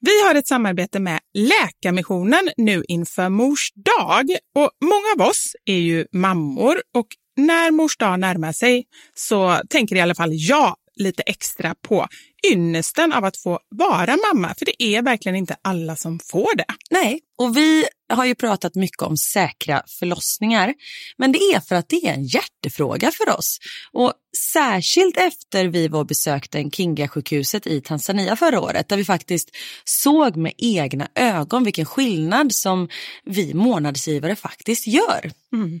Vi har ett samarbete med Läkarmissionen nu inför mors dag. Och många av oss är ju mammor och när mors dag närmar sig så tänker i alla fall jag lite extra på ynnesten av att få vara mamma. För det är verkligen inte alla som får det. Nej, och vi har ju pratat mycket om säkra förlossningar. Men det är för att det är en hjärtefråga för oss. Och särskilt efter vi var och besökte Kinga-sjukhuset i Tanzania förra året där vi faktiskt såg med egna ögon vilken skillnad som vi månadsgivare faktiskt gör. Mm.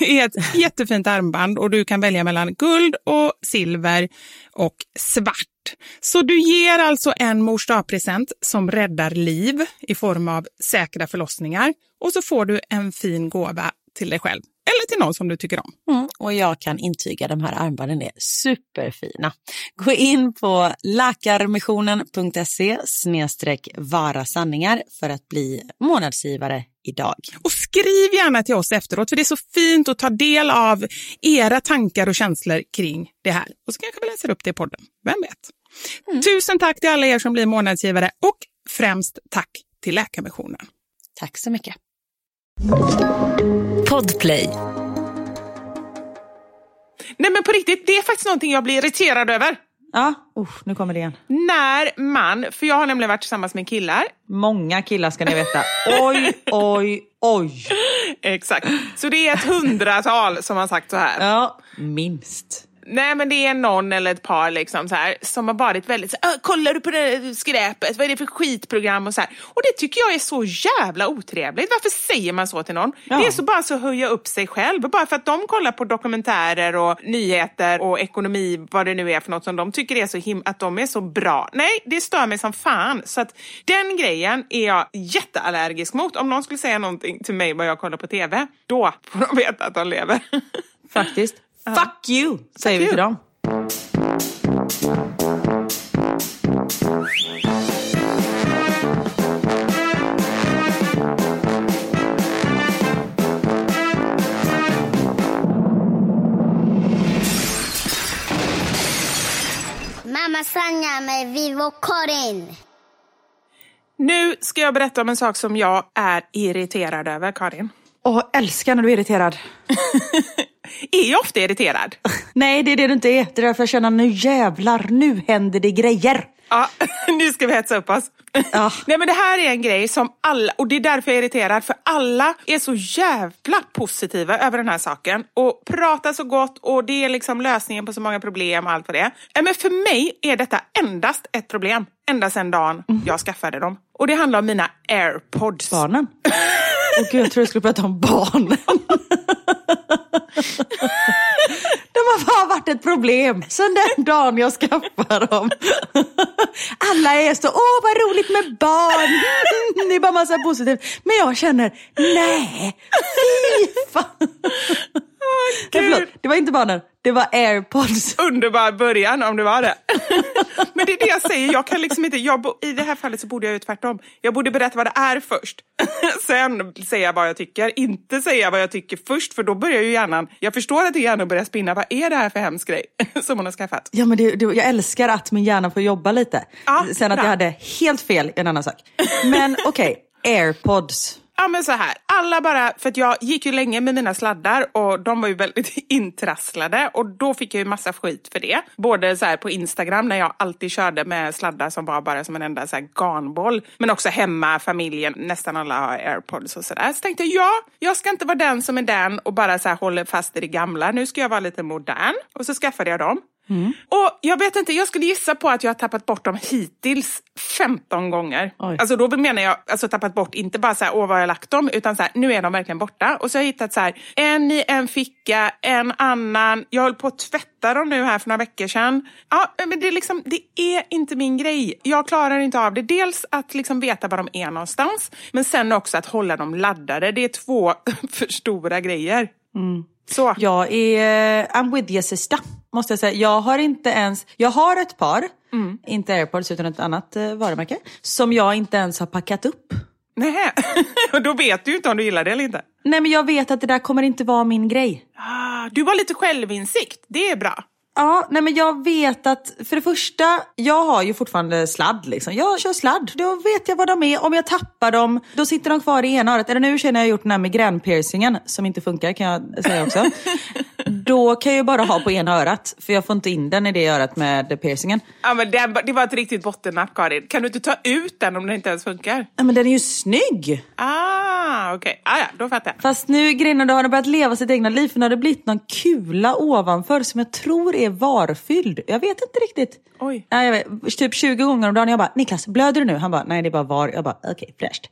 är ett jättefint armband och du kan välja mellan guld och silver och svart. Så du ger alltså en mors present som räddar liv i form av säkra förlossningar och så får du en fin gåva till dig själv eller till någon som du tycker om. Mm, och jag kan intyga de här armbanden är superfina. Gå in på läkarmissionen.se snedstreck vara sanningar för att bli månadsgivare idag. Och skriv gärna till oss efteråt för det är så fint att ta del av era tankar och känslor kring det här. Och så kanske vi läser upp det i podden, vem vet? Tusen tack till alla er som blir månadsgivare och främst tack till Läkarmissionen. Tack så mycket. Podplay. Nej men på riktigt, det är faktiskt någonting jag blir irriterad över. Ja, usch, nu kommer det igen. När man, för jag har nämligen varit tillsammans med killar. Många killar ska ni veta. Oj, oj, oj. Exakt. Så det är ett hundratal som har sagt så här. Ja, minst. Nej men det är någon eller ett par liksom så här, som har varit väldigt så här, "Äh, kollar du på det skräpet, vad är det för skitprogram och så här. Och det tycker jag är så jävla otrevligt. Varför säger man så till någon? Ja. Det är så bara så att höja upp sig själv. Bara för att de kollar på dokumentärer och nyheter och ekonomi, vad det nu är för något som de tycker är så him att de är så bra. Nej, det stör mig som fan. Så att den grejen är jag jätteallergisk mot. Om någon skulle säga någonting till mig vad jag kollar på TV, då får de veta att de lever. Faktiskt. Fuck you, säger vi you. till dem. Mamma Sanja med Vivo Karin. Nu ska jag berätta om en sak som jag är irriterad över, Karin. Åh, älskar när du är irriterad. Är jag ofta irriterad? Nej, det är det du inte är. Det är därför jag känner nu jävlar, nu händer det grejer. Ja, nu ska vi hetsa upp oss. Ja. Nej men det här är en grej som alla, och det är därför jag är irriterad, för alla är så jävla positiva över den här saken och pratar så gott och det är liksom lösningen på så många problem och allt vad det är. Men för mig är detta endast ett problem, ända sedan dagen jag skaffade dem. Och det handlar om mina airpods. Barnen. Åh gud, jag tror jag skulle prata om barnen. De har bara varit ett problem sen den dagen jag skaffade dem. Alla är så, åh vad roligt med barn. Det är bara massa positivt. Men jag känner, nej, fy fan. Nej, förlåt, det var inte barnen, det var airpods. underbar början om det var det. Men det är det jag säger, jag kan liksom inte, jag, bo- i det här fallet så borde jag ju tvärtom. Jag borde berätta vad det är först. Sen säga vad jag tycker, inte säga vad jag tycker först för då börjar ju hjärnan, jag förstår att hjärnan börjar spinna, vad är det här för hemsk grej som hon har skaffat? Ja, men det, det, jag älskar att min hjärna får jobba lite. Ja, Sen att bra. jag hade helt fel är en annan sak. Men okej, airpods. Ja men så här, alla bara, för att jag gick ju länge med mina sladdar och de var ju väldigt intrasslade och då fick jag ju massa skit för det. Både så här på Instagram när jag alltid körde med sladdar som var bara som en enda så här garnboll. Men också hemma, familjen, nästan alla har airpods och sådär. Så tänkte jag, ja, jag ska inte vara den som är den och bara så här håller fast i det gamla. Nu ska jag vara lite modern. Och så skaffade jag dem. Och jag vet inte, jag skulle gissa på att jag har tappat bort dem hittills 15 gånger. Oj. Alltså då menar jag alltså tappat bort, inte bara så här, åh var jag lagt dem, utan så här, nu är de verkligen borta. Och så har jag hittat så här, en i en ficka, en annan. Jag höll på att tvätta dem nu här för några veckor sedan. Ja, men det är liksom, det är inte min grej. Jag klarar inte av det. Dels att liksom veta var de är någonstans, men sen också att hålla dem laddade. Det är två för stora grejer. Så. Jag är, I'm with you sister, måste jag säga. Jag har inte ens, jag har ett par, inte airpods utan ett annat eh, varumärke, som jag inte ens har packat upp. Nej, och då vet du ju inte om du gillar det eller inte. Nej men jag vet att det där kommer inte vara min grej. Ah, du har lite självinsikt, det är bra. Ja, nej men jag vet att för det första, jag har ju fortfarande sladd liksom. Jag kör sladd, då vet jag vad de är. Om jag tappar dem, då sitter de kvar i ena örat. Eller nu känner jag gjort den här migränpiercingen som inte funkar kan jag säga också. då kan jag ju bara ha på ena örat, för jag får inte in den i det örat med piercingen. Ja, men det, det var ett riktigt bottennapp, Karin. Kan du inte ta ut den om den inte ens funkar? Ja, men den är ju snygg! Ah, okej. Ah, ja, då fattar jag. Fast nu grejen då har den börjat leva sitt egna liv för nu har det blivit någon kula ovanför som jag tror är varfylld. Jag vet inte riktigt. Oj. Ja, jag vet, typ 20 gånger om dagen. Jag bara, Niklas blöder du nu? Han bara, nej det är bara var. Jag bara, okej fräscht.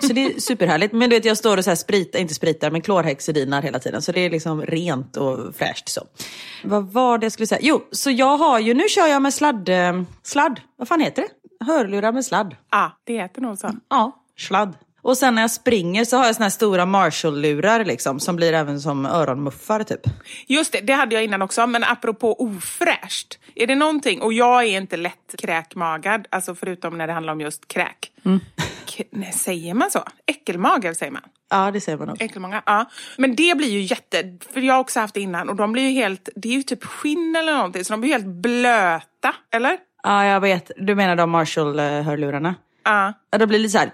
Så det är superhärligt. Men du vet jag står och så här spritar, inte spritar, men klorhexidinar hela tiden. Så det är liksom rent och fräscht så. Vad var det jag skulle säga? Jo, så jag har ju, nu kör jag med sladd, eh, sladd, vad fan heter det? Hörlurar med sladd. Ah, det heter nog så. Ja, sladd. Och sen när jag springer så har jag såna här stora Marshall-lurar liksom, som blir även som öronmuffar typ. Just det, det hade jag innan också. Men apropå ofräscht. Är det någonting, och jag är inte lätt kräkmagad, alltså förutom när det handlar om just kräk. K- nej, säger man så? Äckelmagad säger man. Ja, det säger man nog. Äckelmånga, ja. Men det blir ju jätte... För jag har också haft det innan och de blir ju helt... Det är ju typ skinn eller någonting så de blir helt blöta, eller? Ja, jag vet. Du menar de Marshall-hörlurarna? Ja, Ja, det blir lite så här...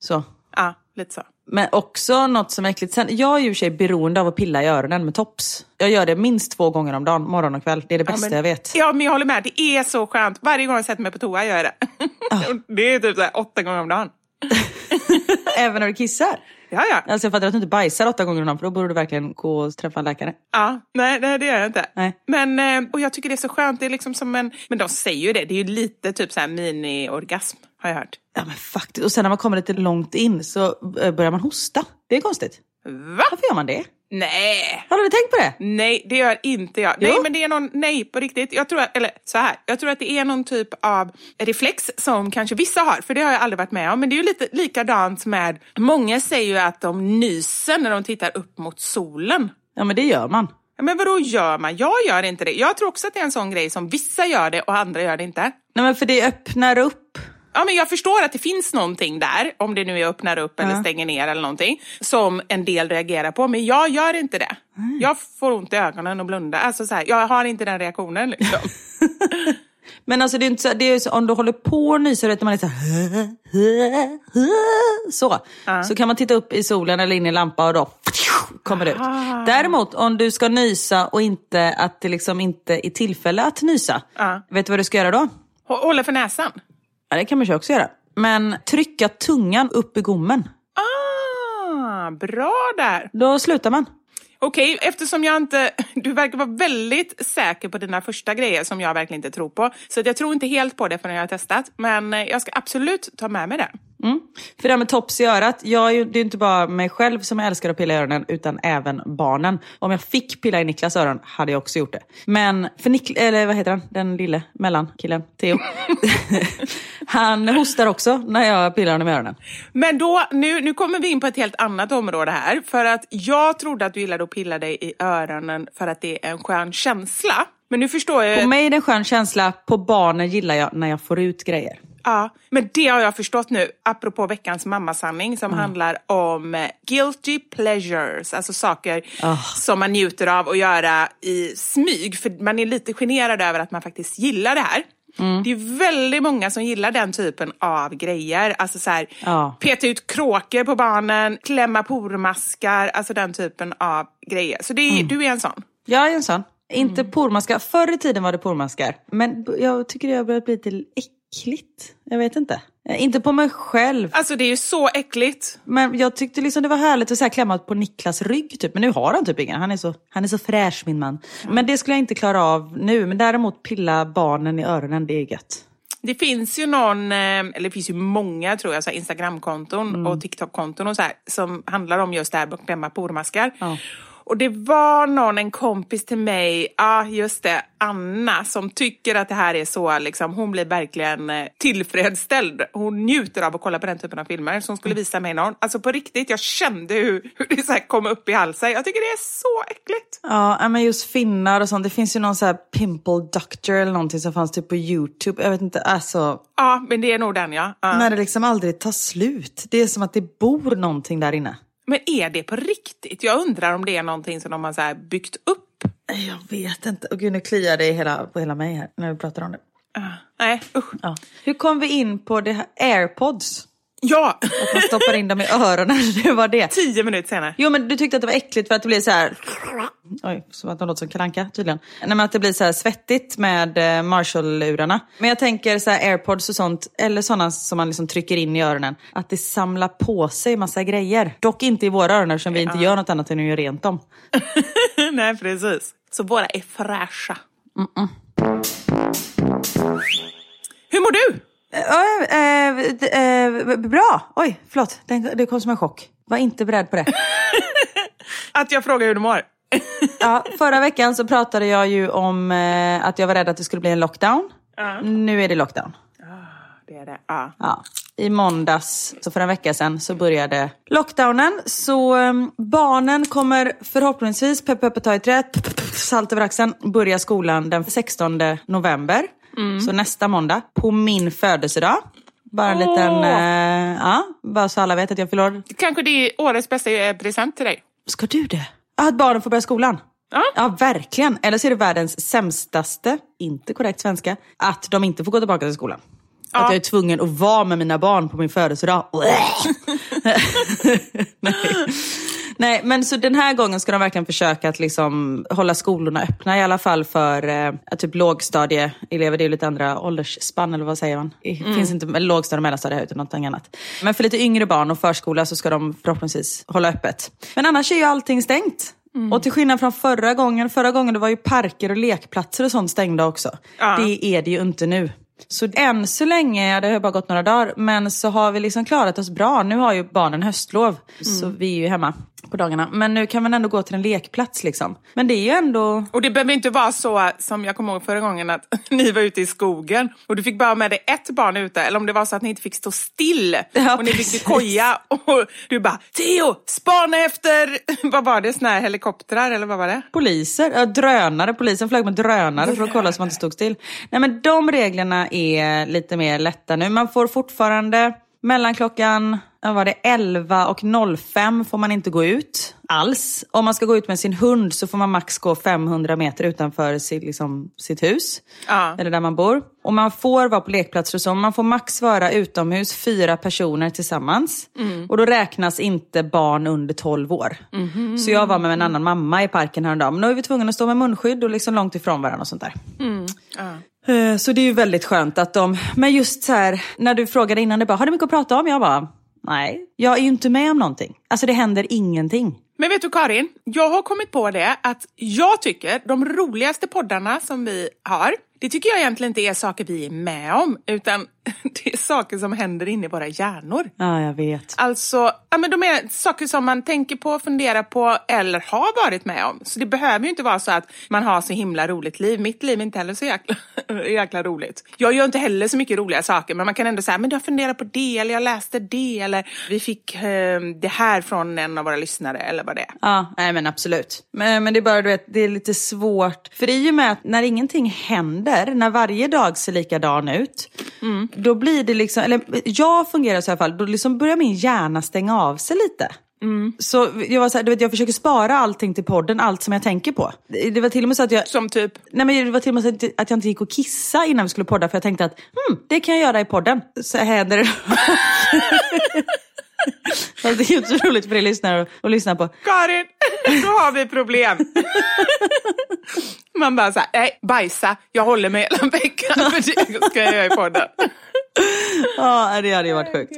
Så. ja, lite så. Men också något som är äckligt. Sen, jag är ju sig beroende av att pilla i öronen med tops. Jag gör det minst två gånger om dagen, morgon och kväll. Det är det bästa men, jag vet. Ja, men jag håller med. Det är så skönt. Varje gång jag sätter mig på toa gör jag det. Ah. det är typ så här åtta gånger om dagen. Även när du kissar. Ja, ja. Alltså jag fattar att du inte bajsar åtta gånger om dagen för då borde du verkligen gå och träffa en läkare. Ja, nej, nej det gör jag inte. Nej. Men, eh, och jag tycker det är så skönt, det är liksom som en, men de säger ju det, det är ju lite typ så här mini-orgasm har jag hört. Ja men faktiskt. Och sen när man kommer lite långt in så eh, börjar man hosta. Det är konstigt. Va? Varför gör man det? Nej! Har du tänkt på det? Nej, det gör inte jag. Jo. Nej, men det är någon, nej på riktigt. Jag tror, att, eller så här, jag tror att det är någon typ av reflex som kanske vissa har, för det har jag aldrig varit med om. Men det är ju lite likadant med, många säger ju att de nyser när de tittar upp mot solen. Ja men det gör man. Ja, men vadå gör man? Jag gör inte det. Jag tror också att det är en sån grej som vissa gör det och andra gör det inte. Nej men för det öppnar upp. Ja, men jag förstår att det finns någonting där, om det nu är öppnar upp eller stänger ner eller någonting, som en del reagerar på. Men jag gör inte det. Jag får ont i ögonen och blundar. Alltså, så här, jag har inte den reaktionen. Liksom. Men alltså det är inte så, det är så om du håller på och nyser, du, man är så här, så. Så kan man titta upp i solen eller in i lampa och då kommer det ut. Däremot om du ska nysa och inte att det liksom inte är tillfälle att nysa. Ja. Vet du vad du ska göra då? Hå- Hålla för näsan. Ja, det kan man ju också göra. Men trycka tungan upp i gommen. Ah, bra där. Då slutar man. Okej, eftersom jag inte... Du verkar vara väldigt säker på dina första grejer som jag verkligen inte tror på. Så jag tror inte helt på det förrän jag har testat. Men jag ska absolut ta med mig det. Mm. För det här med tops i örat, jag, är ju- det är inte bara mig själv som älskar att pilla i öronen utan även barnen. Om jag fick pilla i Niklas öron hade jag också gjort det. Men för Nik eller vad heter han, den lille mellankillen, Theo. han hostar också när jag pillar honom i öronen. Men då, nu, nu kommer vi in på ett helt annat område här. För att jag trodde att du gillade att pilla dig i öronen för att det är en skön känsla. Men nu förstår jag... På mig är det en skön känsla, på barnen gillar jag när jag får ut grejer. Ja, men det har jag förstått nu, apropå veckans mammasanning som handlar om eh, guilty pleasures, alltså saker som man njuter av att göra i smyg, för man är lite generad över att man faktiskt gillar det här. Det är väldigt många som gillar den typen av grejer. Alltså så här, Ja. peta ut kråkor på barnen, klämma pormaskar, alltså den typen av grejer. Så är, du är en sån. Jag är en sån. Inte Mm. pormaskar. Förr i tiden var det pormaskar. Men jag tycker det har börjat bli lite äckligt. Jag vet inte. Eh, Inte på mig själv. Alltså det är så äckligt. Men jag tyckte liksom det var härligt att så här klämma på Niklas rygg typ. Men nu har han typ ingen. Han är så, han är så fräsch min man. Men det skulle jag inte klara av nu. Men däremot pilla barnen i öronen, det är gött. Det finns ju någon, eh, eller det finns ju många tror jag, så Instagramkonton och TikTok-konton och så här, som handlar om just det här med att klämma pormaskar. Och det var någon, en kompis till mig, ja just det, Anna, som tycker att det här är så, liksom, hon blir verkligen eh, tillfredsställd. Hon njuter av att kolla på den typen av filmer. Så hon skulle visa mig någon. Alltså på riktigt, jag kände hur, hur det så kom upp i halsen. Jag tycker det är så äckligt. Ja, men just finnar och sånt. Det finns ju någon så här pimple doctor eller någonting som fanns typ på YouTube. Jag vet inte, alltså. Ja, men det är nog den ja. ja. När det liksom aldrig tar slut. Det är som att det bor någonting där inne. Men är det på riktigt? Jag undrar om det är någonting som de har så byggt upp. Jag vet inte. Och gud, nu kliar det hela, på hela mig här när vi pratar om det. Ah, nej, usch. Ja. Hur kom vi in på det här airpods? Ja, Att man stoppar in dem i öronen, det var det. tio minuter senare. Jo men du tyckte att det var äckligt för att det blir så här... Oj, som att de låter som kalanka tydligen. Nej men att det blir så här svettigt med eh, Marshall-lurarna. Men jag tänker så här airpods och sånt, eller sådana som man liksom trycker in i öronen. Att det samlar på sig massa grejer. Dock inte i våra öron eftersom vi inte gör något annat än att göra rent dem. nej, precis. Så båda är fräscha. Hur mår du? Eh, eh, eh, bra! Oj, förlåt. Det, kom som en chock. Var inte beredd på det. Att jag frågar hur du mår. Ja, förra veckan så pratade jag ju om eh, att jag var rädd att det skulle bli en lockdown. Nu är det lockdown. Det är det. Ja. Ja. I måndags, så för en vecka sedan, så började lockdownen. Så um, barnen kommer förhoppningsvis, pepp pepp ta i pepp, salt över axeln, börja skolan den 16 november. Så nästa måndag, på min födelsedag. Bara en liten, Åh. eh, ja, bara så alla vet att jag fyller år. Kanske det är årets bästa eh, present till dig. Ska du det? Ja, Att barnen får börja skolan? Ja. Ja, verkligen. Eller så är det världens sämstaste, inte korrekt svenska, att de inte får gå tillbaka till skolan. Att jag är tvungen att vara med mina barn på min födelsedag. Nej. Nej, men så den här gången ska de verkligen försöka att liksom hålla skolorna öppna, i alla fall för eh, typ lågstadieelever. Det är lite andra åldersspann, eller vad säger man? Det finns inte lågstadie och mellanstadie utan något annat. Men för lite yngre barn och förskola så ska de förhoppningsvis hålla öppet. Men annars är ju allting stängt. Och till skillnad från förra gången, förra gången det var ju parker och lekplatser och sånt stängda också. Ja. Det är det ju inte nu. Så än så länge, det har bara gått några dagar, men så har vi liksom klarat oss bra. Nu har ju barnen höstlov, så vi är ju hemma på dagarna. Men nu kan man ändå gå till en lekplats liksom. Men det är ju ändå... Och det behöver inte vara så som jag kommer ihåg förra gången att ni var ute i skogen och du fick bara med dig ett barn ute. Eller om det var så att ni inte fick stå still Ja, och ni fick precis. koja och du bara Theo, spana efter, vad var det, såna här helikoptrar eller vad var det? Poliser, ja, drönare, polisen flög med drönare för att kolla så man inte stod still. Nej men de reglerna är lite mer lätta nu. Man får fortfarande mellan klockan var det, 11 och 05 får man inte gå ut alls. Om man ska gå ut med sin hund så får man max gå 500 meter utanför sitt, liksom, sitt hus. Ja. Eller där man bor. Och man får vara på lekplatser och så. Man får max vara utomhus fyra personer tillsammans. Och då räknas inte barn under 12 år. Så jag var med en annan mamma i parken häromdagen. Men nu är vi tvungna att stå med munskydd och liksom långt ifrån varandra och sånt där. Eh, Eh, så det är ju väldigt skönt att de, men just så här, när du frågade innan, det bara, har du mycket att prata om? Jag bara, nej, jag är ju inte med om någonting. Alltså det händer ingenting. Men vet du Karin, jag har kommit på det att jag tycker de roligaste poddarna som vi har, det tycker jag egentligen inte är saker vi är med om, utan det är saker som händer inne i våra hjärnor. Ja, jag vet. Alltså, ja, men de är saker som man tänker på, funderar på eller har varit med om. Så det behöver ju inte vara så att man har så himla roligt liv. Mitt liv är inte heller så jäkla, jäkla roligt. Jag gör inte heller så mycket roliga saker, men man kan ändå säga, men jag funderar på det, eller jag läste det, eller vi fick eh, det här från en av våra lyssnare, eller vad det är. Ja, nej men absolut. Men, men det är bara du vet, det är lite svårt. För i och med att när ingenting händer, när varje dag ser likadan ut, då blir det liksom, eller jag fungerar så i alla fall, då liksom börjar min hjärna stänga av sig lite. Så jag, var så här, du vet, jag försöker spara allting till podden, allt som jag tänker på. Det var till och med så att jag... Som typ, Nej, men det var till och med så att- jag inte gick och kissa innan vi skulle podda för jag tänkte att hmm, det kan jag göra i podden. Så händer det. Fast det är ju inte så roligt för er lyssnare att, lyssna på. Karin, då har vi problem. Man bara såhär, nej, bajsa, jag håller mig hela veckan, för det ska jag göra i podden. Ja, det hade ju varit sjukt.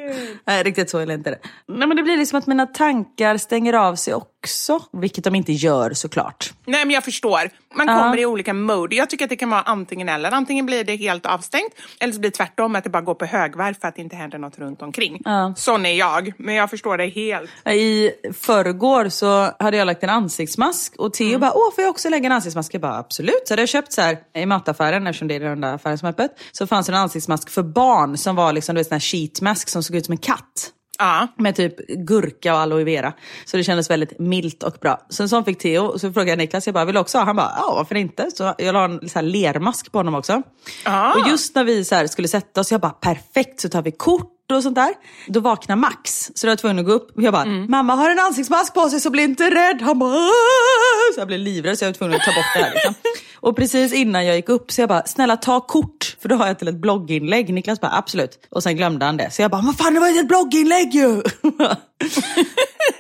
Nej, riktigt så är det inte det. Nej, men det blir liksom att mina tankar stänger av sig också. Vilket de inte gör såklart. Nej men jag förstår. Man Ja. kommer i olika mode. Jag tycker att det kan vara antingen eller. Antingen blir det helt avstängt eller så blir det tvärtom att det bara går på högvarv för att det inte händer något runt omkring. Ja. Sån är jag, men jag förstår det helt. I förrgår så hade jag lagt en ansiktsmask och Theo bara, åh får jag också lägga en ansiktsmask? Jag bara, absolut. Så hade jag köpt så här i mataffären, eftersom det är den enda affären som är öppet. Så fanns det en ansiktsmask för barn som var liksom, du vet, sån här sheet mask som såg ut som en katt. Ja. Med typ gurka och aloe vera. Så det kändes väldigt milt och bra. Så en sån fick Theo så frågade jag Niklas, jag bara, vill du också ha? Han bara, ja varför inte? Så jag la en så här lermask på honom också. Ah. Och just när vi så skulle sätta oss, jag bara, perfekt så tar vi kort och sånt där. Då vaknar Max, så då var jag tvungen att gå upp. Jag bara, mamma har en ansiktsmask på sig så bli inte rädd. Han bara, "Aah!" så jag blev livrädd så jag var tvungen att ta bort det här. Liksom. Och precis innan jag gick upp så jag bara, snälla ta kort. För då har jag till ett blogginlägg. Niklas bara, absolut. Och sen glömde han det. Så jag bara, vad fan det var ju ett blogginlägg ju!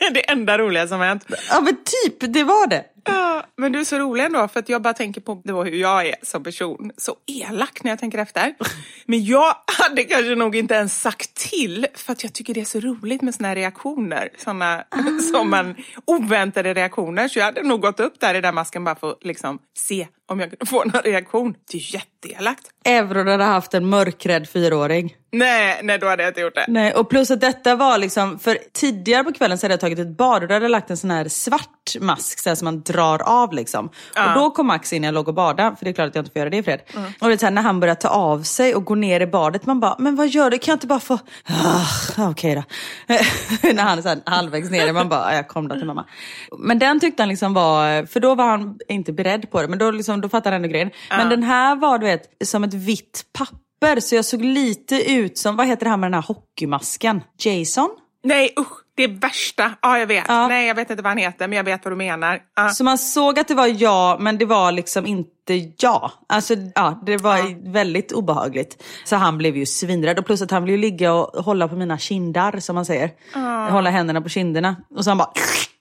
det enda roliga som hänt. ja men typ, det var det. Ja, men du är så rolig ändå för att jag bara tänker på då hur jag är som person. Så elak när jag tänker efter. Men jag hade kanske nog inte ens sagt till för att jag tycker det är så roligt med såna här reaktioner. Såna som man, oväntade reaktioner. Så jag hade nog gått upp där i den masken bara för att liksom se om jag kunde få någon reaktion. Det är jätteelakt. Euron hade haft en mörkrädd fyraåring. Nej, nej då hade jag inte gjort det. Nej, och plus att detta var liksom, för tidigare på kvällen så hade jag tagit ett bad och då hade jag lagt en sån här svart mask så här, som man drar av liksom. Och då kom Max in när jag låg och badade, för det är klart att jag inte får göra det i fred. Och det här, när han börjar ta av sig och gå ner i badet, man bara, men vad gör du? Kan jag inte bara få... Ah, Okej då. när han är så här, halvvägs ner, man bara, jag kom då till mamma. Men den tyckte han liksom var, för då var han inte beredd på det, men då, liksom, då fattade han ändå grejen. Men den här var du vet, som ett vitt papper, så jag såg lite ut som, vad heter det här med den här hockeymasken? Jason? Nej usch, det är värsta. Ja, jag vet. Ja. Nej, jag vet inte vad han heter, men jag vet vad du menar. Ja. Så man såg att det var jag, men det var liksom inte jag. Alltså, ja, det var väldigt obehagligt. Så han blev ju svinrädd. Och plus att han ville ligga och hålla på mina kindar, som man säger. Hålla händerna på kinderna. Och så han bara...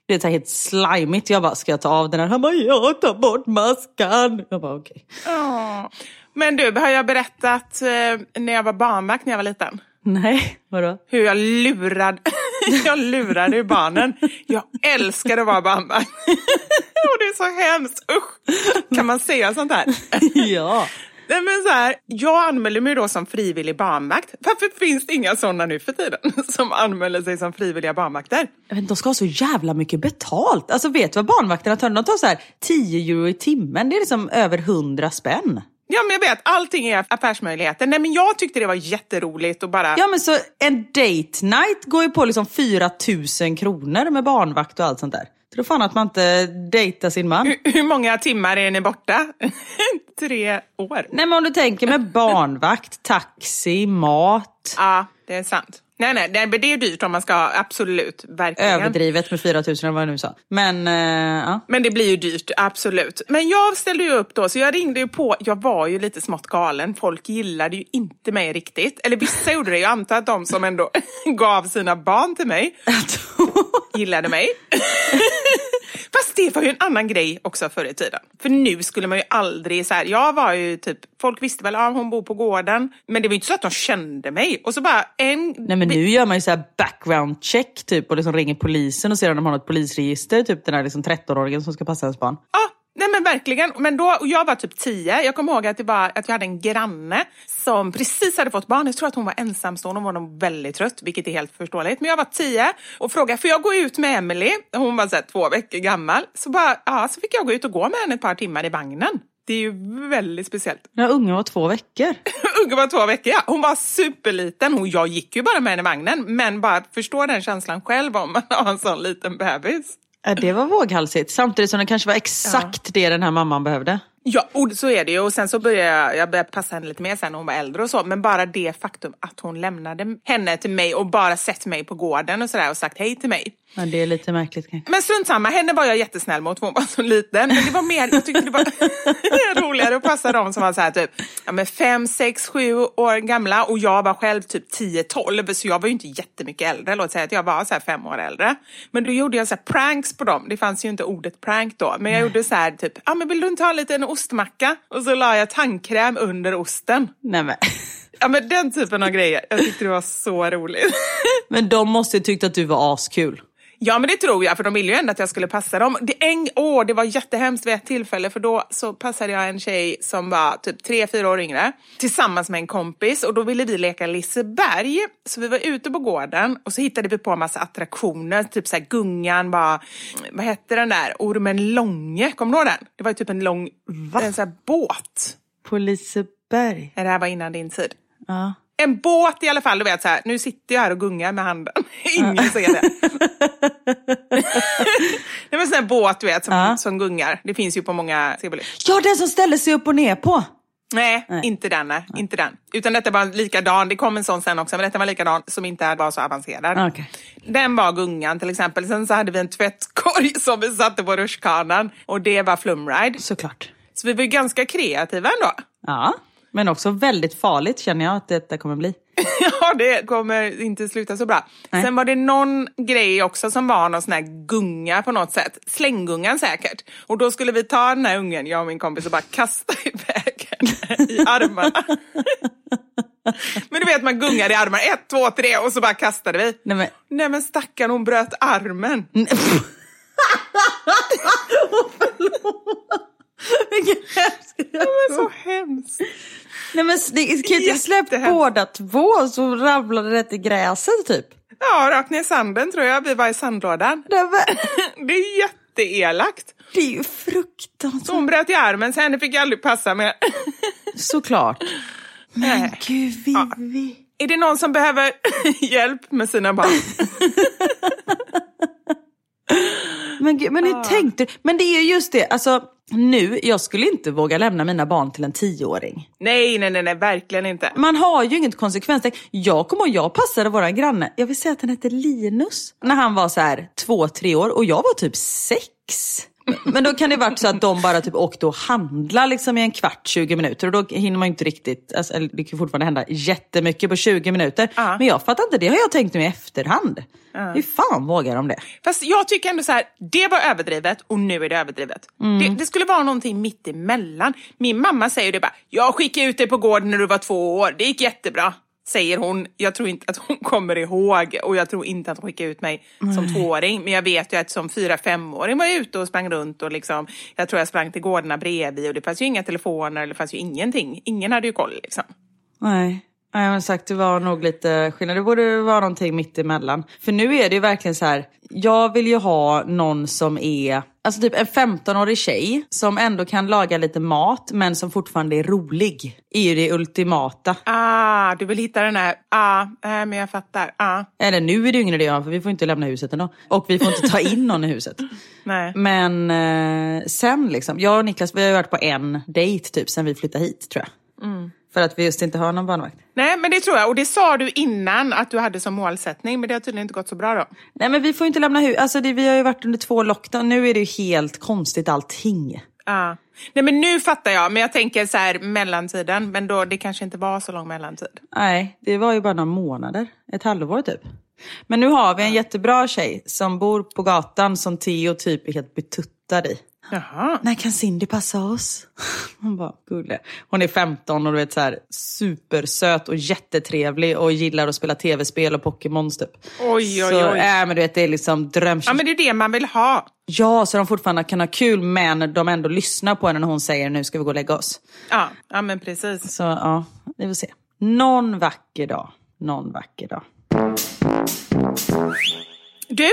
Det är så helt slimigt. Jag bara, ska jag ta av den här? Han bara, ja ta bort maskan. Jag bara, okej. Ja. Men du, har jag berättat eh, när jag var barnvakt när jag var liten? Nej, vadå? Hur jag lurade, jag lurade ju barnen. Jag älskade att vara barnvakt. Och det är så hemskt, usch. Kan man säga sånt här? ja. Nej, men så här, jag anmälde mig då som frivillig barnvakt. Varför finns det inga sådana nu för tiden som anmäler sig som frivilliga barnvakter? Inte, de ska ha så jävla mycket betalt. Alltså vet du vad barnvakterna tar? De tar så här 10 euro i timmen. Det är liksom över 100 spänn. Ja, men jag vet. Allting är affärsmöjligheter. Nej, men jag tyckte det var jätteroligt och bara... Ja men så en date night går ju på liksom 4 000 kronor med barnvakt och allt sånt där. Tror fan att man inte dejtar sin man. Hur, hur många timmar är ni borta? Tre år. Nej men om du tänker med barnvakt, taxi, mat. Ja, det är sant. Nej, nej, men det är dyrt om man ska absolut, verkligen. Överdrivet med 4 000 eller vad jag nu sa. Men eh, ja. Men det blir ju dyrt, absolut. Men jag ställde ju upp då, så jag ringde ju på. Jag var ju lite smått galen. Folk gillade ju inte mig riktigt. Eller vissa gjorde det. Jag antar att de som ändå gav sina barn till mig gillade mig. Fast det var ju en annan grej också förr i tiden. För nu skulle man ju aldrig så här, jag var ju typ, folk visste väl att ah, hon bor på gården. Men det var ju inte så att de kände mig. Och så bara en... Nej men nu gör man ju så background check typ och liksom ringer polisen och ser om de har något polisregister. Typ den här liksom 13-åringen som ska passa ens barn. Ja, nej men verkligen. Men då, och jag var typ 10. Jag kommer ihåg att, det var, att jag hade en granne som precis hade fått barn. Jag tror att hon var ensamstående. Hon var nog väldigt trött, vilket är helt förståeligt. Men jag var 10 och frågade, får jag gå ut med Emily? Hon var så två veckor gammal. Så, bara, ja, så fick jag gå ut och gå med henne ett par timmar i vagnen. Det är ju väldigt speciellt. Ja, ungen var två veckor. Ungen var två veckor, ja. Hon var superliten. Hon, jag gick ju bara med henne i vagnen. Men bara förstå den känslan själv om man har en sån liten bebis. Ja, det var våghalsigt. Samtidigt som det kanske var exakt det den här mamman behövde. Ja, och så är det ju. Och sen så började jag, jag började passa henne lite mer sen när hon var äldre och så. Men bara det faktum att hon lämnade henne till mig och bara sett mig på gården och sådär och sagt hej till mig. Ja, det är lite märkligt kanske. Men strunt samma, henne var jag jättesnäll mot för hon var så liten. Men det var mer, jag tyckte det var roligare att passa dem som var så här typ ja, men fem, sex, sju år gamla och jag var själv typ 10, 12 så jag var ju inte jättemycket äldre. Låt säga att jag var så här fem år äldre. Men då gjorde jag så här pranks på dem. Det fanns ju inte ordet prank då. Men jag gjorde så här typ, ja men vill du inte ha en liten ostmacka? Och så la jag tandkräm under osten. Nej men. Ja men den typen av grejer. Jag tyckte det var så roligt. Men de måste ju tyckt att du var askul. Ja men det tror jag, för de ville ju ändå att jag skulle passa dem. Det, en, åh, det var jättehemskt vid ett tillfälle för då så passade jag en tjej som var typ tre, fyra år yngre tillsammans med en kompis och då ville vi leka Liseberg. Så vi var ute på gården och så hittade vi på en massa attraktioner, typ så här Gungan, bara, vad hette den där, Ormen Långe, kommer du ihåg den? Det var ju typ en lång en så här båt. På Liseberg. Nej, Det här var innan din tid. Ja. En båt i alla fall, du vet så här, nu sitter jag här och gungar med handen. Ingen ser det. det var en sån här båt du vet som, Ja. som gungar. Det finns ju på många tivoli. Ja, den som ställer sig upp och ner på. Nej, inte den. Nej. Inte den. Utan detta var likadan. Det kom en sån sen också, men detta var likadan som inte var så avancerad. Okej. Den var gungan till exempel. Sen så hade vi en tvättkorg som vi satte på rutschkanan och det var flumride. Såklart. Så vi var ganska kreativa ändå. Ja, men också väldigt farligt känner jag att detta kommer bli. Ja, det kommer inte sluta så bra. Nej. Sen var det någon grej också som var någon sån här gunga på något sätt. Slänggungan säkert. Och då skulle vi ta den här ungen, jag och min kompis, och bara kasta iväg henne i armarna. Men du vet, man gungar i armarna. Ett, två, tre och så bara kastade vi. Nej, men... Nej men stackarn, hon bröt armen. Vilken hemsk Det var så hemskt. Nej men det kan ju inte släppt Jättehemskt. båda två så ramlade det i gräset typ. Ja, rakt ner i sanden tror jag. Vi var i sandlådan. Nej, men, Det är jätteelakt. det är ju fruktansvärt. hon bröt i armen, så henne fick jag aldrig passa med. Såklart. Men Nej. gud Vivi. Är det någon som behöver hjälp med sina barn? Men, gud, men hur tänkte du? Men det är ju just det, alltså nu, jag skulle inte våga lämna mina barn till en tioåring. nej, nej, nej, nej, verkligen inte. Man har ju inget konsekvenstänk. Jag kommer ihåg, jag passade våran granne, jag vill säga att han hette Linus, när han var så här två, tre år och jag var typ sex. Men då kan det varit så att de bara typ åkte och handla liksom i en kvart, 20 minuter. Och då hinner man inte riktigt, alltså, eller det kan fortfarande hända jättemycket på 20 minuter. Ja. Men jag fattar inte, det har jag tänkt nu i efterhand. Hur fan vågar de det? Fast jag tycker ändå så här, det var överdrivet och nu är det överdrivet. Det, det skulle vara någonting mitt emellan. Min mamma säger det bara, jag skickade ut dig på gården när du var två år, det gick jättebra. Säger hon. Jag tror inte att hon kommer ihåg och jag tror inte att hon skickade ut mig som tvååring. Men jag vet ju att som fyra, femåring var jag ute och sprang runt och liksom, jag tror jag sprang till gårdarna bredvid och det fanns ju inga telefoner, det fanns ju ingenting. Ingen hade ju koll liksom. Nej. Nej, men sagt, det var nog lite skillnad. Det borde vara någonting mitt emellan. För nu är det ju verkligen så här, jag vill ju ha någon som är, alltså typ en 15-årig tjej som ändå kan laga lite mat men som fortfarande är rolig. är ju det ultimata. Ah, du vill hitta den här, ah, nej men jag fattar, ah, Eller nu är det ju ingen idé för vi får inte lämna huset ändå. Och vi får inte ta in någon i huset. nej. Men eh, sen liksom, jag och Niklas vi har ju varit på en dejt typ sen vi flyttade hit tror jag. För att vi just inte har någon barnvakt. Nej, men det tror jag. Och det sa du innan att du hade som målsättning, men det har tydligen inte gått så bra då. Nej men vi får inte lämna huset, alltså det, vi har ju varit under två lockdown, nu är det ju helt konstigt allting. Ja. Nej, men nu fattar jag. Men jag tänker så här mellantiden, men då det kanske inte var så lång mellantid. Nej, det var ju bara några månader, ett halvår typ. Men nu har vi en jättebra tjej som bor på gatan som Theo typ är helt betuttad i. Jaha. När kan Cindy passa oss? Hon bara, gulle. Hon är 15 och du vet så här supersöt och jättetrevlig och gillar att spela tv-spel och Pokémons typ. Oj, oj, Så, oj. äh, men du vet det är liksom dröm... Ja, men det är det man vill ha. Ja, så de fortfarande kan ha kul men de ändå lyssnar på henne när hon säger nu ska vi gå och lägga oss. Ja, ja men precis. Så ja, vi får se. Någon vacker dag. Någon vacker dag. Du,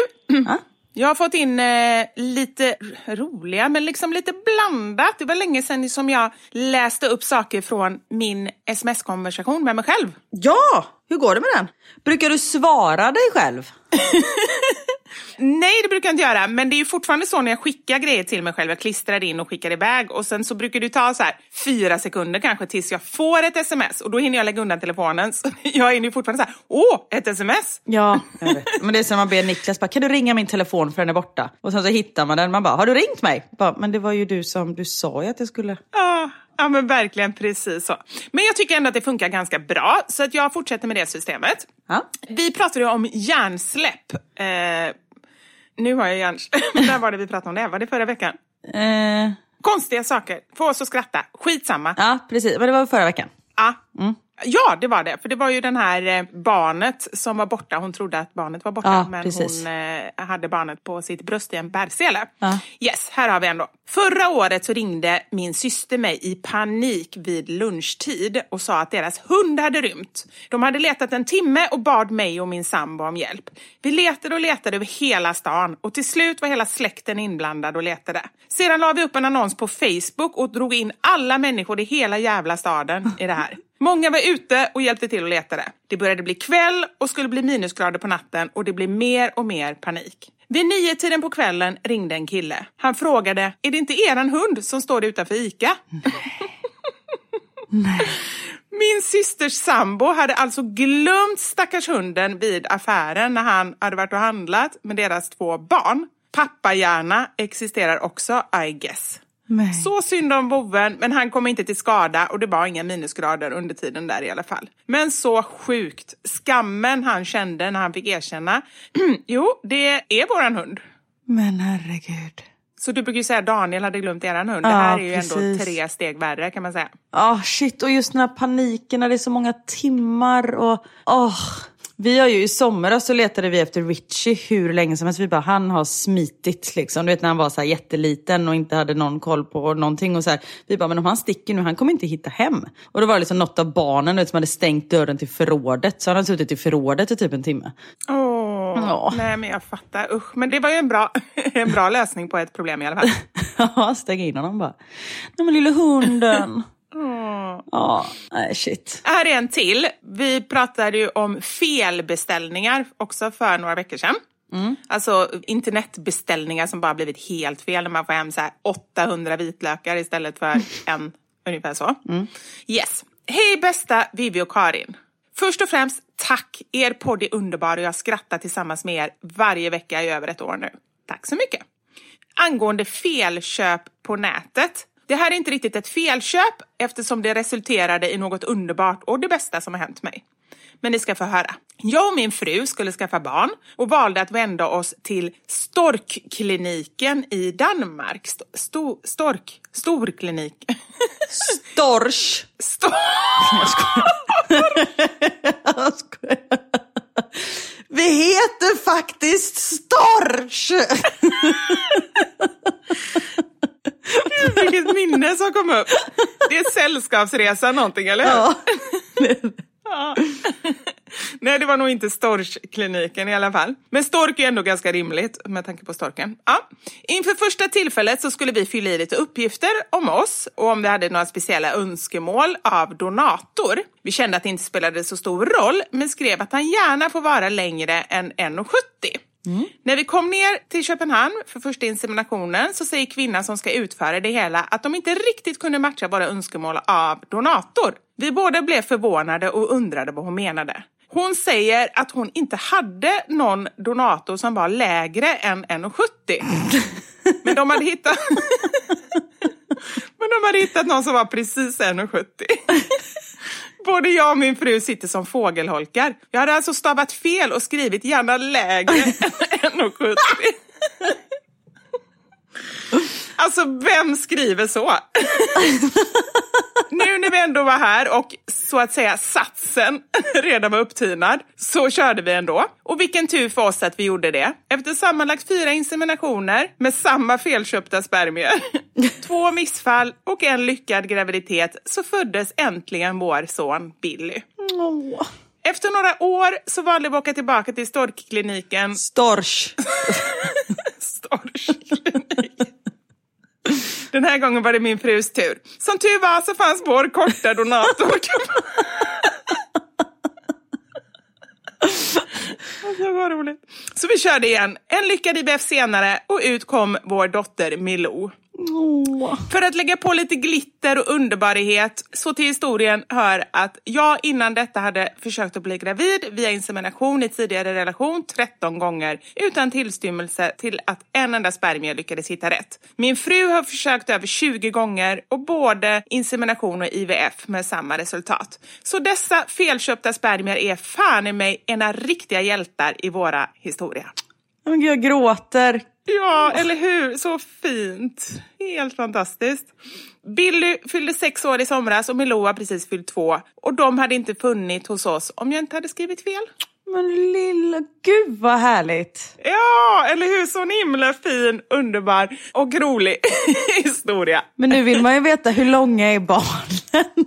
jag har fått in eh, lite roliga, men liksom lite blandat. Det var länge sedan som jag läste upp saker från min sms-konversation med mig själv. Ja, hur går det med den? Brukar du svara dig själv? Nej, det brukar jag inte göra. Men det är ju fortfarande så när jag skickar grejer till mig själv. Jag klistrar in och skickar iväg. Och sen så brukar det ta så här fyra sekunder kanske tills jag får ett sms. Och då hinner jag lägga undan telefonen. Så jag är ju fortfarande så här, åh, ett sms! Ja, jag vet. Men det är som man ber Niklas, bara, kan du ringa min telefon för den är borta? Och sen så hittar man den, man bara, har du ringt mig? Bara, men det var ju du som, du sa ju att jag skulle... Ja, ja, men verkligen precis så. Men jag tycker ändå att det funkar ganska bra. Så att jag fortsätter med det systemet. Ja. Vi pratade ju om hjärnsläpp. Eh, nu har jag hjärnsläpp. När var det vi pratade om det? Var det förra veckan? Eh, Konstiga saker. Få oss att skratta. Skitsamma. ja, precis. Men det var förra veckan. Ja. Ja, det var det. För det var ju den här eh, barnet som var borta. Hon trodde att barnet var borta, Ja, men precis. hon eh, hade barnet på sitt bröst i en bärsele. Ja. Yes, här har vi ändå. Förra året så ringde min syster mig i panik vid lunchtid och sa att deras hund hade rymt. De hade letat en timme och bad mig och min sambo om hjälp. Vi letade och letade över hela stan och till slut var hela släkten inblandad och letade. Sedan la vi upp en annons på Facebook och drog in alla människor i hela jävla staden i det här. Många var ute och hjälpte till och letade. Det började bli kväll och skulle bli minusgrader på natten och det blev mer och mer panik. Vid nio tiden på kvällen ringde en kille. Han frågade, är det inte eran hund som står utanför ICA? Min systers sambo hade alltså glömt stackars hunden vid affären när han hade varit och handlat med deras två barn. Pappahjärna existerar också, I guess. Nej. Så synd om boven, men han kom inte till skada och det var inga minusgrader under tiden där i alla fall. Men så sjukt. Skammen han kände när han fick erkänna. jo, det är våran hund. Men herregud. Så du brukar ju säga Daniel hade glömt eran hund. Ja, det här är ju ändå precis. tre steg värre kan man säga. Ah shit, och just den här paniken när det är så många timmar och... åh. Vi har ju i somras så letade vi efter Richie hur länge som helst. Vi bara, han har smitit liksom. Du vet när han var så här jätteliten och inte hade någon koll på någonting. Och så här. Vi bara, men om han sticker nu, han kommer inte hitta hem. Och då var det liksom något av barnen vet, som hade stängt dörren till förrådet. Så han hade suttit i förrådet i typ en timme. Åh, Ja. nej men jag fattar. Usch, men det var ju en bra, en bra lösning på ett problem i alla fall. Ja, stäng in honom bara. Nej men lilla hunden. Åh. Ja, nej shit. Här är en till. Vi pratade ju om felbeställningar också för några veckor sedan. Alltså internetbeställningar som bara blivit helt fel när man får hem så här 800 vitlökar istället för en, ungefär så. Yes. Hej bästa Vivi och Karin. Först och främst, tack! Er podd är underbar och jag skrattar tillsammans med er varje vecka i över ett år nu. Tack så mycket! angående felköp på nätet. Det här är inte riktigt ett felköp eftersom det resulterade i något underbart och det bästa som har hänt mig. Men ni ska få höra. Jag och min fru skulle skaffa barn och valde att vända oss till Storkkliniken i Danmark. Sto, sto, stork, storklinik. Storch. Stor... Jag skojar. Vi heter faktiskt Storch! Vilket minne som kom upp. Det är sällskapsresa någonting, eller hur? Ja. Ja. Nej, det var nog inte Storchkliniken i alla fall. Men stork är ändå ganska rimligt med tanke på storken. Ja. Inför första tillfället så skulle vi fylla i lite uppgifter om oss och om vi hade några speciella önskemål av donator. Vi kände att det inte spelade så stor roll, men skrev att han gärna får vara längre än 1,70. När vi kom ner till Köpenhamn för första inseminationen så säger kvinnan som ska utföra det hela att de inte riktigt kunde matcha våra önskemål av donator. Vi båda blev förvånade och undrade vad hon menade. Hon säger att hon inte hade någon donator som var lägre än 1,70. Men de hade hittat... Men de hade hittat någon som var precis 1,70. Både jag och min fru sitter som fågelholkar. Jag hade alltså stavat fel och skrivit gärna lägre än 1,70. Alltså, vem skriver så? nu när vi ändå var här och så att säga satsen redan var upptinad så körde vi ändå. Och vilken tur för oss att vi gjorde det. Efter sammanlagt fyra inseminationer med samma felköpta spermier, två missfall och en lyckad graviditet så föddes äntligen vår son Billy. Åh. Efter några år så valde vi att åka tillbaka till storkkliniken Storch. Storklinik. Den här gången var det min frus tur. Som tur var så fanns vår korta donator. Det var roligt. Så vi körde igen. En lyckad IVF senare och ut kom vår dotter Milou. Åh. För att lägga på lite glitter och underbarighet så till historien hör att jag innan detta hade försökt att bli gravid via insemination i tidigare relation 13 gånger utan tillstymmelse till att en enda spermie lyckades hitta rätt. Min fru har försökt över 20 gånger och både insemination och IVF med samma resultat. Så dessa felköpta spermier är fan i mig ena riktiga hjältar i våra historia. Jag gråter. Ja, eller hur? Så fint. Helt fantastiskt. Billy fyllde sex år i somras och Milou har precis fyllt två. Och de hade inte funnit hos oss om jag inte hade skrivit fel. Men lilla, gud vad härligt. Ja, eller hur? Så en himla fin, underbar och rolig historia. Men nu vill man ju veta hur långa är barnen?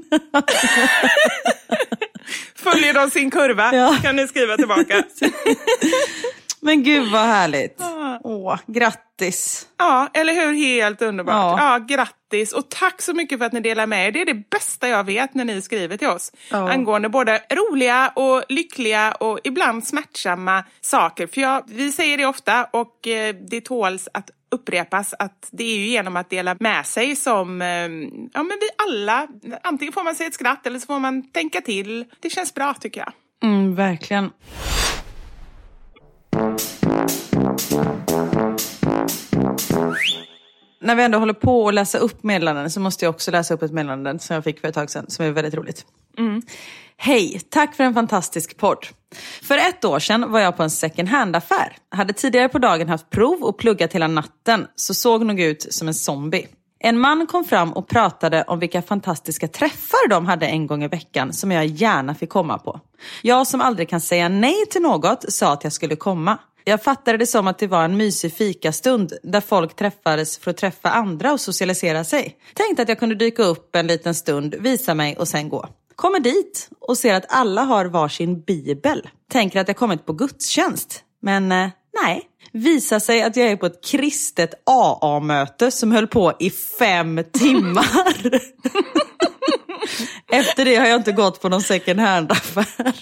Följer de sin kurva? Ja. Kan ni skriva tillbaka? Men gud vad härligt. Åh, grattis. Ja, eller hur? Helt underbart. Ja. Ja. grattis och tack så mycket för att ni delar med er. Det är det bästa jag vet när ni skriver till oss. Ja. Angående både roliga och lyckliga och ibland smärtsamma saker. För jag, vi säger det ofta och eh, det tåls att upprepas att det är ju genom att dela med sig som eh, ja, men vi alla, antingen får man sig ett skratt eller så får man tänka till. Det känns bra tycker jag. Mm, verkligen. När vi ändå håller på att läsa upp meddelanden så måste jag också läsa upp ett meddelande som jag fick för ett tag sedan som är väldigt roligt. Hej, tack för en fantastisk podd. För ett år sedan var jag på en second hand-affär. Hade tidigare på dagen haft prov och pluggat hela natten, så såg nog ut som en zombie. En man kom fram och pratade om vilka fantastiska träffar de hade en gång i veckan som jag gärna fick komma på. Jag som aldrig kan säga nej till något sa att jag skulle komma. Jag fattade det som att det var en mysig fikastund där folk träffades för att träffa andra och socialisera sig. Tänkte att jag kunde dyka upp en liten stund, visa mig och sen gå. Kommer dit och ser att alla har varsin bibel. Tänker att jag kommit på gudstjänst. Men eh, nej, visar sig att jag är på ett kristet AA-möte som höll på i fem timmar. Efter det har jag inte gått på någon second hand-affär.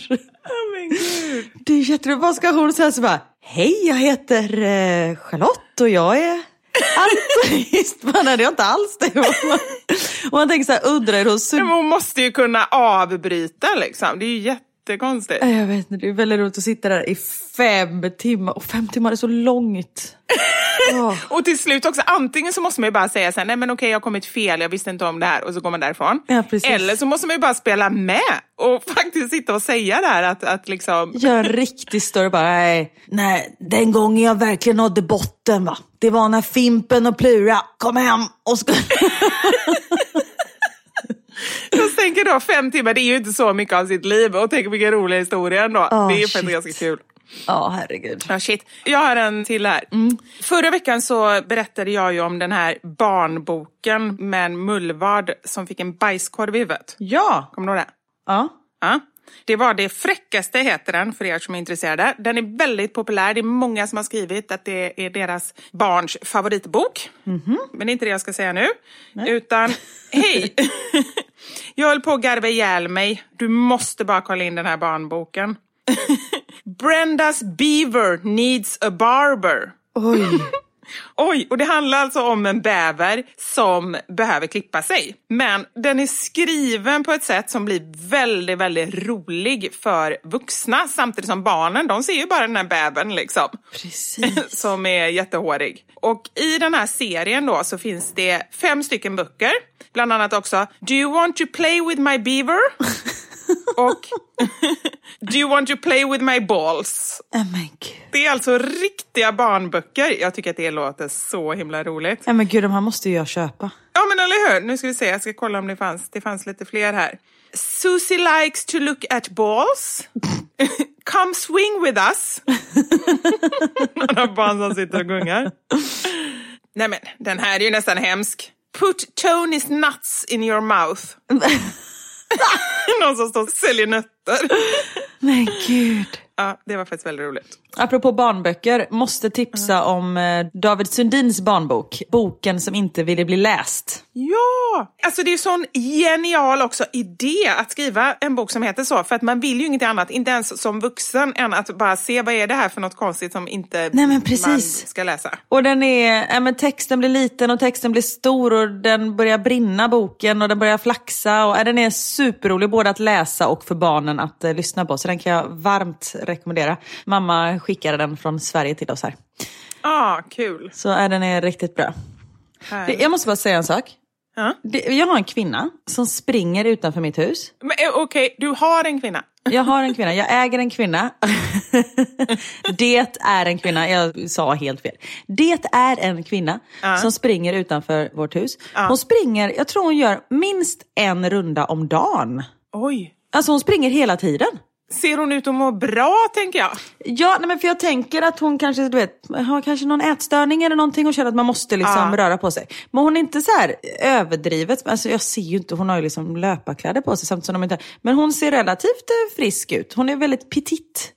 Det är jätteroligt. Vad ska hon säga så bara, hej jag heter eh, Charlotte och jag är alkoholist. Man hade jag inte alls det. Och man tänker så här, undrar hur hon Men hon måste ju kunna avbryta liksom. Det är ju jättekonstigt. Jag vet inte, det är väldigt roligt att sitta där i fem timmar. Och fem timmar är så långt. och till slut också, antingen så måste man ju bara säga så här, nej men okej jag har kommit fel, jag visste inte om det här och så går man därifrån. Ja. Eller så måste man ju bara spela med och faktiskt sitta och säga det här att, att liksom... Gör en riktig story bara, nej, nej, den gången jag verkligen nådde botten va. Det var när Fimpen och Plura kom hem och skulle... Jag tänker då fem timmar, det är ju inte så mycket av sitt liv och tänk vilken rolig historia ändå. Oh, det är ju faktiskt ganska kul. Ja, herregud. Ja, shit. Jag har en till här. Förra veckan så berättade jag ju om den här barnboken med en mullvad som fick en bajskorv i huvudet. Ja. Kommer du ihåg det? ja. Ja. Det var det fräckaste heter den för er som är intresserade. Den är väldigt populär. Det är många som har skrivit att det är deras barns favoritbok. Men det är inte det jag ska säga nu. Utan, hej! jag höll på att garva ihjäl mig. Du måste bara kolla in den här barnboken. Brendas beaver needs a barber. Oj. Oj, och det handlar alltså om en bäver som behöver klippa sig. Men den är skriven på ett sätt som blir väldigt, väldigt rolig för vuxna. Samtidigt som barnen, de ser ju bara den här bävern liksom. Precis. som är jättehårig. Och i den här serien då så finns det fem stycken böcker. Bland annat också Do you want to play with my beaver? och Do you want to play with my balls? Nej men gud. Det är alltså riktiga barnböcker. Jag tycker att det låter så himla roligt. Nej men gud, de här måste ju jag köpa. Ja men eller hur, nu ska vi se, jag ska kolla om det fanns, det fanns lite fler här. Susie likes to look at balls. Come swing with us. Några barn som sitter och gungar. Nej men, den här är ju nästan hemsk. Put Tony's nuts in your mouth. Någon som står och säljer nötter. Men gud. Ja, det var faktiskt väldigt roligt. Apropå barnböcker, måste tipsa om eh, David Sundins barnbok. Boken som inte ville bli läst. Ja! Alltså det är sån genial också idé att skriva en bok som heter så. För att man vill ju inget annat, inte ens som vuxen, än att bara se vad är det här för något konstigt som inte Nej, men man precis. ska läsa. Och den är, ja, men texten blir liten och texten blir stor och den börjar brinna boken och den börjar flaxa. Och, ja, den är superrolig både att läsa och för barnen att eh, lyssna på. Så den kan jag varmt rekommendera. Mamma skickade den från Sverige till oss här. Ah, kul. Så ja, den är riktigt bra. Det, jag måste bara säga en sak. Ja. Det, jag har en kvinna som springer utanför mitt hus. Men eh, okej, du har en kvinna. Jag har en kvinna, jag äger en kvinna. det är en kvinna, jag sa helt fel. Det är en kvinna som springer utanför vårt hus. Hon springer, jag tror hon gör minst en runda om dagen. Oj. Alltså hon springer hela tiden. Ser hon ut att må bra, tänker jag? Ja, nej men för jag tänker att hon kanske du vet, har kanske någon ätstörning eller någonting och känner att man måste liksom röra på sig. Men hon är inte så här överdrivet, alltså jag ser ju inte, hon har ju liksom löparkläder på sig samtidigt som de inte Men hon ser relativt eh, frisk ut. Hon är väldigt petit.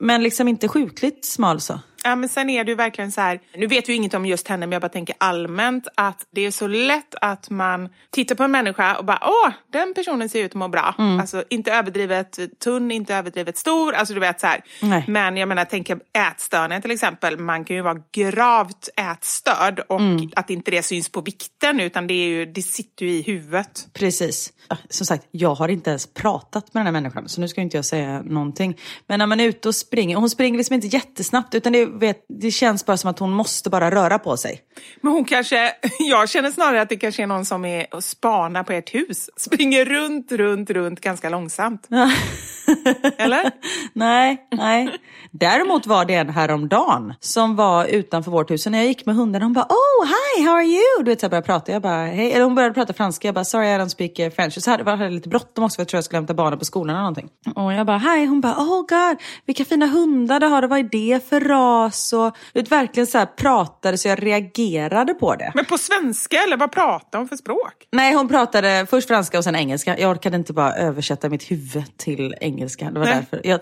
Men liksom inte sjukligt smal så. Ja, men sen är det ju verkligen så här, nu vet vi ju inget om just henne, men jag bara tänker allmänt att det är så lätt att man tittar på en människa och bara, åh, den personen ser ut att må bra. Mm. Alltså inte överdrivet tunn, inte överdrivet stor, alltså du vet så här. Nej. Men jag menar, tänk ätstörningar till exempel, man kan ju vara gravt ätstörd och Mm. att inte det syns på vikten, utan det, är ju, det sitter ju i huvudet. Precis. Som sagt, jag har inte ens pratat med den här människan, så nu ska inte jag säga någonting. Men när man är ute och springer, hon springer liksom inte jättesnabbt, utan det, vet, det känns bara som att hon måste bara röra på sig. Men hon kanske, jag känner snarare att det kanske är någon som är och spanar på ert hus. Springer runt, runt, runt ganska långsamt. Eller? nej, nej. Däremot var det en häromdagen som var utanför vårt hus. Och när jag gick med hunden, hon bara oh hi, how are you? Du vet, så jag började prata. Jag bara, hej. Eller hon började prata franska. Jag bara sorry I don't speak eh, French. Så hade jag hade lite bråttom också för jag tror jag skulle hämta barnen på skolan eller någonting. Och jag bara hi. Hon bara oh god, vilka fina hundar du har. Och vad är det för ras? Och du vet, verkligen så här pratade så jag reagerade på det. Men på svenska eller vad pratar hon för språk? Nej, hon pratade först franska och sen engelska. Jag orkade inte bara översätta mitt huvud till engelska. Det var Nej. därför. Jag,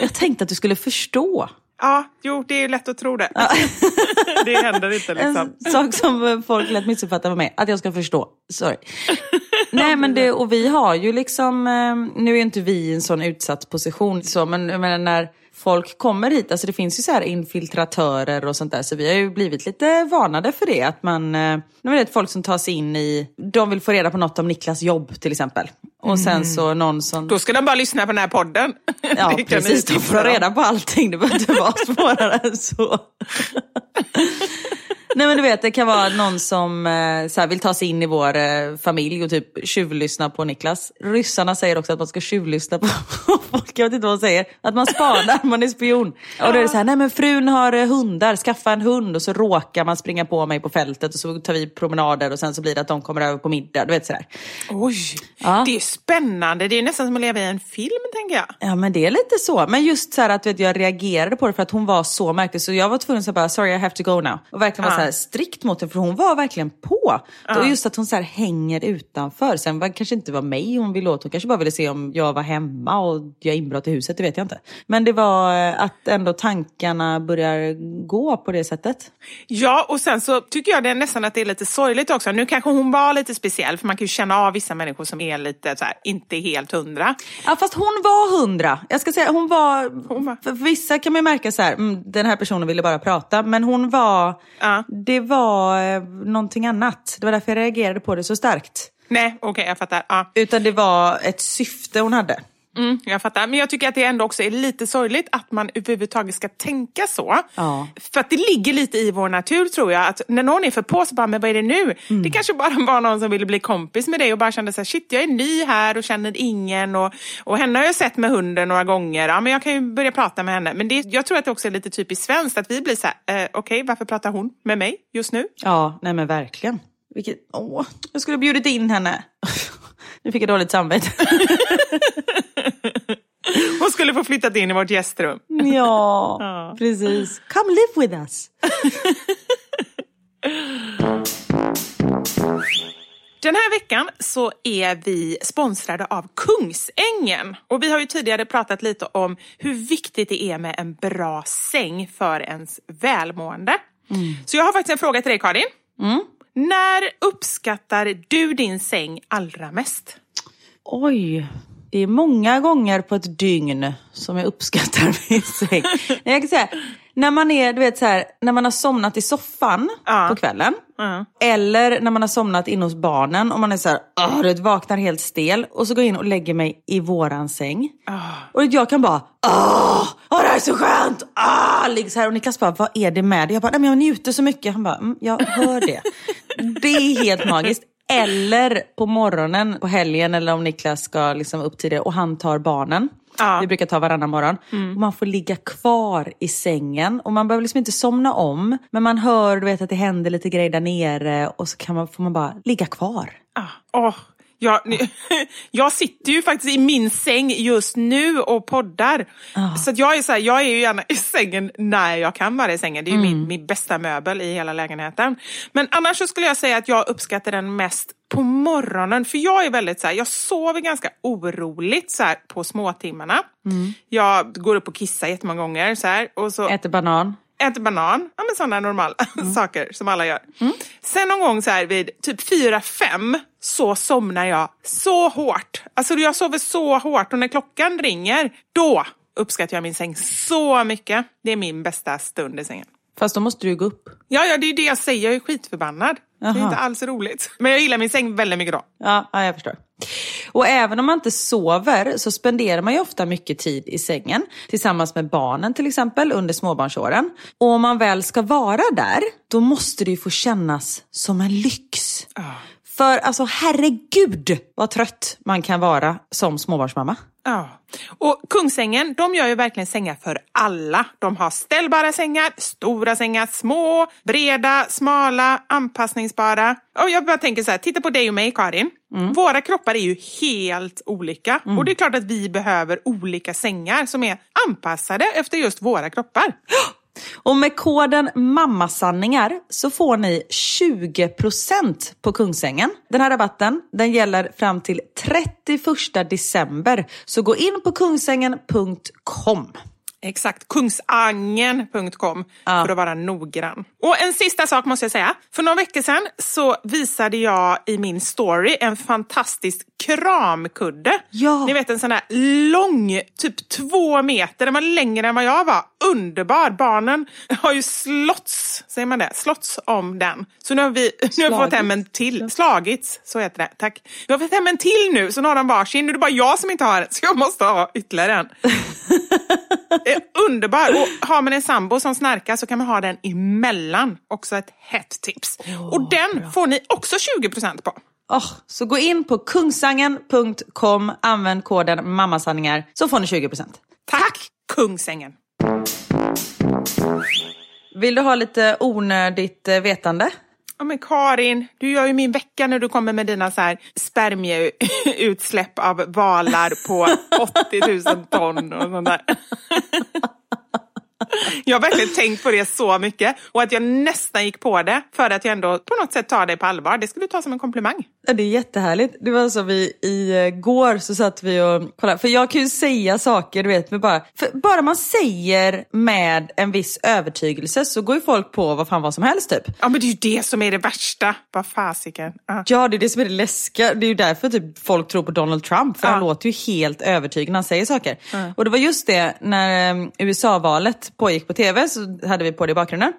jag tänkte att du skulle förstå. Ja, jo, det är ju lätt att tro det. det händer inte liksom. En sak som folk lätt missuppfattar med mig, att jag ska förstå. Sorry. Nej men det, och vi har ju liksom, eh, nu är inte vi i en sån utsatt position så, men jag menar när folk kommer hit, alltså det finns ju så här infiltratörer och sånt där, så vi har ju blivit lite varnade för det. Att man, eh, nu vet folk som tar sig in i, de vill få reda på något om Niklas jobb till exempel. Och sen så någon som... Då ska de bara lyssna på den här podden. Ja, precis. De får reda på allting. Det behöver inte vara svårare än så. Nej men du vet, det kan vara någon som eh, så här, vill ta sig in i vår eh, familj och typ tjuvlyssna på Niklas. Ryssarna säger också att man ska tjuvlyssna på folk. Jag vet inte vad de säger. Att man spanar, man är spion. Och då är det så här, nej men frun har eh, hundar, skaffa en hund. Och så råkar man springa på mig på fältet och så tar vi promenader och sen så blir det att de kommer över på middag. Du vet sådär. Oj, Ja. det är spännande. Det är nästan som att leva i en film, tänker jag. Ja men det är lite så. Men just så här att vet, jag reagerade på det för att hon var så märklig. Så jag var tvungen att säga bara, sorry I have to go now. Och verkligen vara Ja. så här strikt mot henne för hon var verkligen på. Och just att hon så här hänger utanför. Sen var, kanske inte var mig hon ville åt. Hon kanske bara ville se om jag var hemma och jag inbrott i huset. Det vet jag inte. Men det var eh, att ändå tankarna börjar gå på det sättet. Ja, och sen så tycker jag det är nästan att det är lite sorgligt också. Nu kanske hon var lite speciell, för man kan ju känna av vissa människor som är lite så här, inte helt hundra. Ja fast hon var hundra. Jag ska säga hon var, Hon var- för vissa kan man ju märka så här, mm, den här personen ville bara prata. Men hon var, Ja. Det var eh, någonting annat. Det var därför jag reagerade på det så starkt. Nej, okej, jag fattar. Ja. Utan det var ett syfte hon hade. Mm, jag fattar. Men jag tycker att det ändå också är lite sorgligt att man överhuvudtaget ska tänka så. Ja. För att det ligger lite i vår natur tror jag. Att när någon är för på så bara, men vad är det nu? Mm. Det kanske bara var någon som ville bli kompis med dig och bara kände så här, shit jag är ny här och känner ingen. Och, och henne har jag sett med hunden några gånger. Ja, men jag kan ju börja prata med henne. Men det, jag tror att det också är lite typiskt svenskt att vi blir så här, eh, okej varför pratar hon med mig just nu? Ja, nej men verkligen. Vilket, åh, jag skulle ha bjudit in henne. Nu fick jag dåligt samvete. Hon skulle få flyttat in i vårt gästrum. ja, precis. Come live with us. Den här veckan så är vi sponsrade av Kungsängen. Och vi har ju tidigare pratat lite om hur viktigt det är med en bra säng för ens välmående. Så jag har faktiskt en fråga till dig Karin. När uppskattar du din säng allra mest? Oj, det är många gånger på ett dygn som jag uppskattar min säng. Jag kan säga, när man är, du vet så här, när man har somnat i soffan Ja. på kvällen. Eller när man har somnat in hos barnen och man är så här, "Åh", du vet, vaknar helt stel. Och så går jag in och lägger mig i våran säng. Och jag kan bara, åh, åh det här är så skönt! Ah, ligger så här. Och Niklas bara, vad är det med dig? Jag bara, nej men jag njuter så mycket. Han bara, mm, jag hör det. det är helt magiskt. Eller på morgonen, på helgen eller om Niklas ska liksom upp tidigare och han tar barnen. Ja. Vi brukar ta varannan morgon. Och man får ligga kvar i sängen. Och man behöver liksom inte somna om. Men man hör du vet, att det händer lite grejer där nere. Och så kan man, får man bara ligga kvar. Ah, åh, jag, jag sitter ju faktiskt i min säng just nu och poddar. Så att jag, är så här, jag är ju gärna i sängen när jag kan vara i sängen. Det är ju min, min bästa möbel i hela lägenheten. Men annars så skulle jag säga att jag uppskattar den mest på morgonen. För jag är väldigt så här, jag sover ganska oroligt så här, på småtimmarna. Jag går upp och kissar jättemånga gånger. Så här, och så, Äter banan. Äter banan, ja, men sådana normala saker som alla gör. Sen någon gång så här vid typ 4-5 så somnar jag så hårt. Alltså jag sover så hårt och när klockan ringer, då uppskattar jag min säng så mycket. Det är min bästa stund i sängen. Fast då måste du gå upp. Ja, ja, det är det jag säger. Jag är skitförbannad. Det är inte alls roligt. Men jag gillar min säng väldigt mycket då. Ja, ja, jag förstår. Och även om man inte sover så spenderar man ju ofta mycket tid i sängen. Tillsammans med barnen till exempel under småbarnsåren. Och om man väl ska vara där, då måste det ju få kännas som en lyx. För alltså herregud vad trött man kan vara som småbarnsmamma. Ja. Och Kungsängen, de gör ju verkligen sängar för alla. De har ställbara sängar, stora sängar, små, breda, smala, anpassningsbara. Och jag bara tänker så här, titta på dig och mig Karin. Våra kroppar är ju helt olika. Och det är klart att vi behöver olika sängar som är anpassade efter just våra kroppar. Och med koden mammasanningar så får ni 20% på Kungsängen. Den här rabatten den gäller fram till 31 december. Så gå in på kungsängen.com. Exakt, kungsangen.com för att vara noggrann. Och en sista sak måste jag säga. För några veckor sedan så visade jag i min story en fantastisk kramkudde. Ja. Ni vet en sån där lång, typ två meter, den var längre än vad jag var. Underbar! Barnen har ju slåtts, säger man det? Slåtts om den. Så nu har vi, nu har vi fått hem en till. Slagits, så heter det. Tack. Vi har fått hem en till nu, så nu har de varsin. Nu är det bara jag som inte har en, så jag måste ha ytterligare en. underbar. Och har man en sambo som snarkar så kan man ha den emellan. Också ett hett tips. och den får ni också 20% på. Oh, så gå in på kungsangen.com, använd koden mammasanningar så får ni 20%. Tack Kungsängen! Vill du ha lite onödigt eh, vetande? Ja, men Karin, du gör ju min vecka när du kommer med dina så här spermieutsläpp av valar på 80 000 ton och sånt där. Jag har verkligen tänkt på det så mycket och att jag nästan gick på det för att jag ändå på något sätt tar dig på allvar. Det ska du ta som en komplimang. Ja, det är jättehärligt. Det var så vi igår så satt vi och kollade. För jag kan ju säga saker, du vet, med bara, för bara man säger med en viss övertygelse så går ju folk på vad fan vad som helst typ. Ja men det är ju det som är det värsta. Vad fasiken. Ja. Ja, det är det som är det läskiga. Det är ju därför typ folk tror på Donald Trump. För Ja. han låter ju helt övertygande när han säger saker. Och det var just det, när um, USA-valet pågick på tv så hade vi på det i bakgrunden.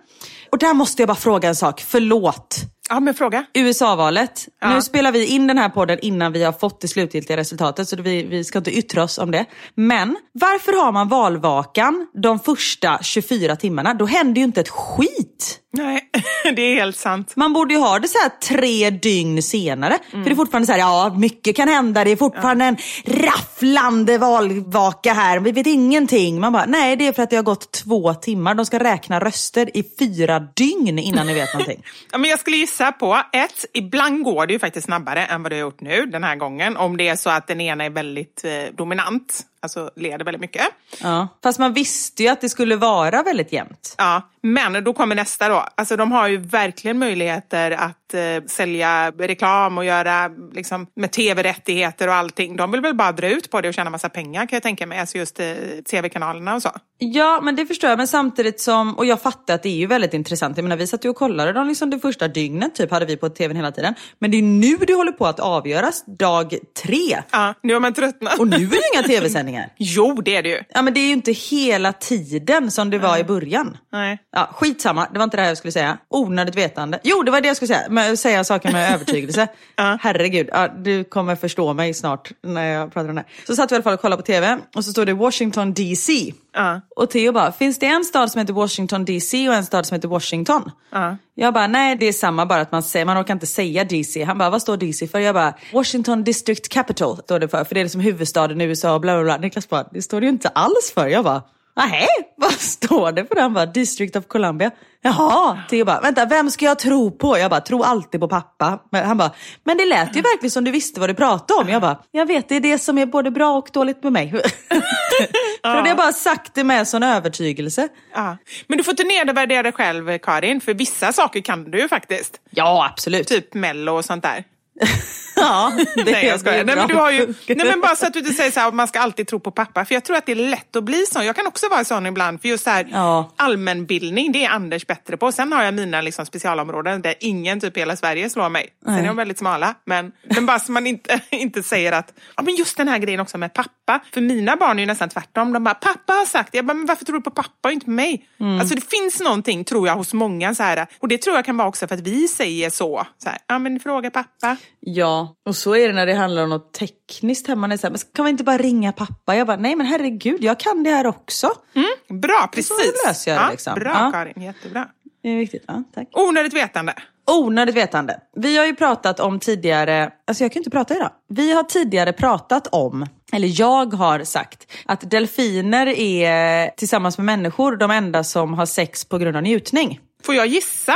Och där måste jag bara fråga en sak, förlåt. ja men fråga. USA-valet. Ja. Nu spelar vi in den här podden innan vi har fått det slutgiltiga resultatet så vi, vi ska inte yttra oss om det. Men varför har man valvakan de första 24 timmarna? Då händer ju inte ett skit. Nej, det är helt sant. Man borde ju ha det så här tre dygn senare. För det är fortfarande så här, ja mycket kan hända, det är fortfarande en rafflande valvaka här, vi vet ingenting. Man bara, nej det är för att det har gått två timmar, de ska räkna röster i fyra dygn innan ni vet någonting. Ja, men jag skulle gissa på ett, ibland går det ju faktiskt snabbare än vad det har gjort nu den här gången. Om det är så att den ena är väldigt eh, dominant, alltså leder väldigt mycket. Ja. Fast man visste ju att det skulle vara väldigt jämnt. Ja, men då kommer nästa då. Alltså de har ju verkligen möjligheter att eh, sälja reklam och göra liksom, med tv-rättigheter och allting. De vill väl bara dra ut på det och tjäna massa pengar kan jag tänka mig. Alltså just eh, tv-kanalerna och så. Ja, men det förstår jag. Men samtidigt som, och jag fattar att det är ju väldigt intressant. Jag menar, vi satt ju och kollade dem liksom det första dygnet, typ hade vi på tvn hela tiden. Men det är nu det håller på att avgöras, dag tre. Ja, nu har man tröttnat. Och nu är det inga tv-sändningar. Jo, det är det ju. Ja, men det är ju inte hela tiden som det var i början. Nej. Ja, skitsamma, det var inte det här jag skulle säga. Onödigt vetande. Jo, det var det jag skulle säga. Men säga saker med övertygelse. Herregud, ja, du kommer förstå mig snart när jag pratar om det här. Så satt vi i alla fall och kollade på tv och så står det Washington DC. Ja. Och Theo bara, finns det en stad som heter Washington DC och en stad som heter Washington? Ja. Jag bara, nej det är samma bara att man säger, man orkar inte säga DC. Han bara, vad står DC för? Jag bara, Washington District Capital står det för, för det är liksom huvudstaden i USA och bla bla bla. Niklas bara, det står det ju inte alls för. Jag bara, nej vad står det för? Han bara, District of Columbia. Jaha, Theo bara, vänta vem ska jag tro på? Jag bara, tro alltid på pappa. Men han bara, men det lät ju verkligen som du visste vad du pratade om. Jag bara, jag vet det är det som är både bra och dåligt med mig. för hade jag bara sagt det med sån övertygelse. Ja. Men du får inte nedvärdera dig själv, Karin, för vissa saker kan du ju faktiskt. Ja, absolut. Typ Mello och sånt där. Ja, det Nej, jag skojar. Nej, men du har ju, nej, men bara så att du inte säger så här, att man ska alltid tro på pappa. För jag tror att det är lätt att bli sån. Jag kan också vara sån ibland. För just så här, Ja. allmänbildning, det är Anders bättre på. Sen har jag mina liksom, specialområden där ingen typ i hela Sverige slår mig. Sen är de väldigt smala. Men, men bara så man inte, inte säger att, ja men just den här grejen också med pappa. För mina barn är ju nästan tvärtom. De bara, pappa har sagt det. Jag bara, men varför tror du på pappa och inte på mig? Mm. Alltså det finns någonting, tror jag, hos många så här. Och det tror jag kan vara också för att vi säger så. så här, ja men fråga pappa. Ja, och så är det när det handlar om något tekniskt hemma. Det är så här, men kan vi inte bara ringa pappa? Jag bara, nej men herregud, jag kan det här också. Bra, precis. löser jag det, ja, liksom. Bra Ja. Karin, jättebra. Det är viktigt, ja, tack. Onödigt vetande. Onödigt vetande. Vi har ju pratat om tidigare, alltså jag kan inte prata idag. Vi har tidigare pratat om, eller jag har sagt, att delfiner är tillsammans med människor de enda som har sex på grund av njutning. Får jag gissa?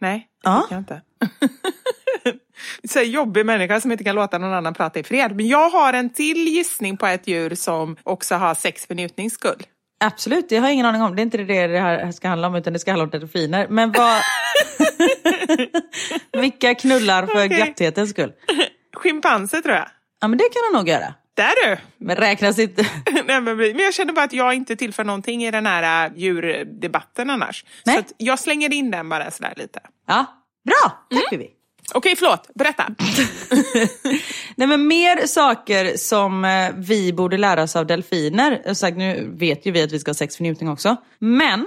Nej, det Ja. jag inte. Så jobbig människa som inte kan låta någon annan prata i fred. Men jag har en till gissning på ett djur som också har sex för njutnings skull. Absolut, det har jag ingen aning om. Det är inte det det här ska handla om, utan det ska handla om delfiner. Men vad... Vilka knullar för Okej. glatthetens skull? Schimpanser tror jag. Ja, men det kan han nog göra. Där du! Men räknas inte... Nej, men men jag känner bara att jag inte tillför någonting i den här äh, djurdebatten annars. Nej. Så jag slänger in den bara sådär lite. Ja, bra! Tack Vivi. Okej, förlåt. Berätta. Nej men mer saker som eh, vi borde lära oss av delfiner. Sagt, nu vet ju vi att vi ska ha sex för njutning också. Men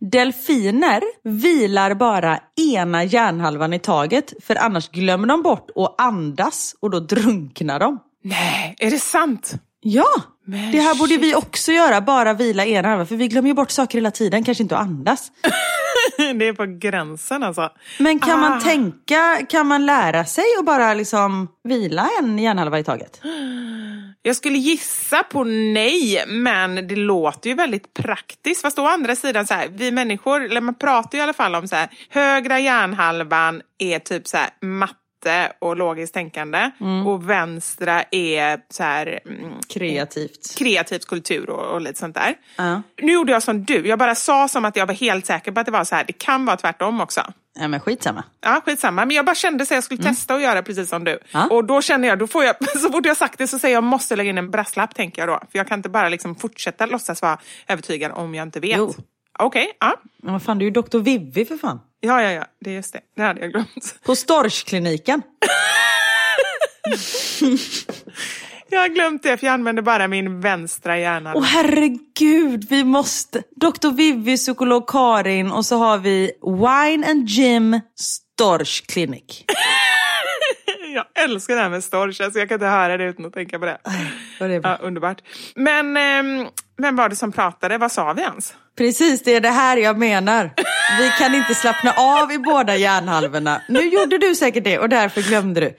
delfiner vilar bara ena hjärnhalvan i taget. För annars glömmer de bort att andas och då drunknar de. Nej, är det sant? Ja, Men det här borde shit. vi också göra, bara vila ena halvan. För vi glömmer ju bort saker hela tiden, kanske inte att andas. det är på gränsen alltså. Men kan Ah. man tänka, kan man lära sig att bara liksom vila en hjärnhalva i taget? Jag skulle gissa på nej, men det låter ju väldigt praktiskt. Fast å andra sidan, så här, vi människor, eller man pratar ju i alla fall om så här, högra hjärnhalvan är typ så här, matte och logiskt tänkande och vänstra är så här, mm, Kreativt. kreativt kultur och, och lite sånt där. Ja. Nu gjorde jag som du, jag bara sa som att jag var helt säker på att det var så här. Det kan vara tvärtom också. Ja men skitsamma. Ja, skitsamma. Men jag bara kände så jag skulle testa att göra precis som du. Ja. Och då känner jag, då får jag, så fort jag sagt det så säger jag måste lägga in en brasklapp tänker jag då. För jag kan inte bara liksom fortsätta låtsas vara övertygad om jag inte vet. Jo. Okej, ja. Men vad fan, du är ju Dr. Vivi för fan. Ja, ja, ja. Det är just det. Det hade jag glömt. På Storchkliniken. Jag har glömt det för jag använder bara min vänstra hjärna. Åh herregud, vi måste. Dr. Vivi, psykolog Karin och så har vi Wine and Jim Storch Clinic. Jag älskar det här med storch, alltså jag kan inte höra det utan att tänka på det. Bra. Ja, underbart. Men ehm, vem var det som pratade? Vad sa vi ens? Precis, det är det här jag menar. Vi kan inte slappna av i båda hjärnhalvorna. Nu gjorde du säkert det och därför glömde du.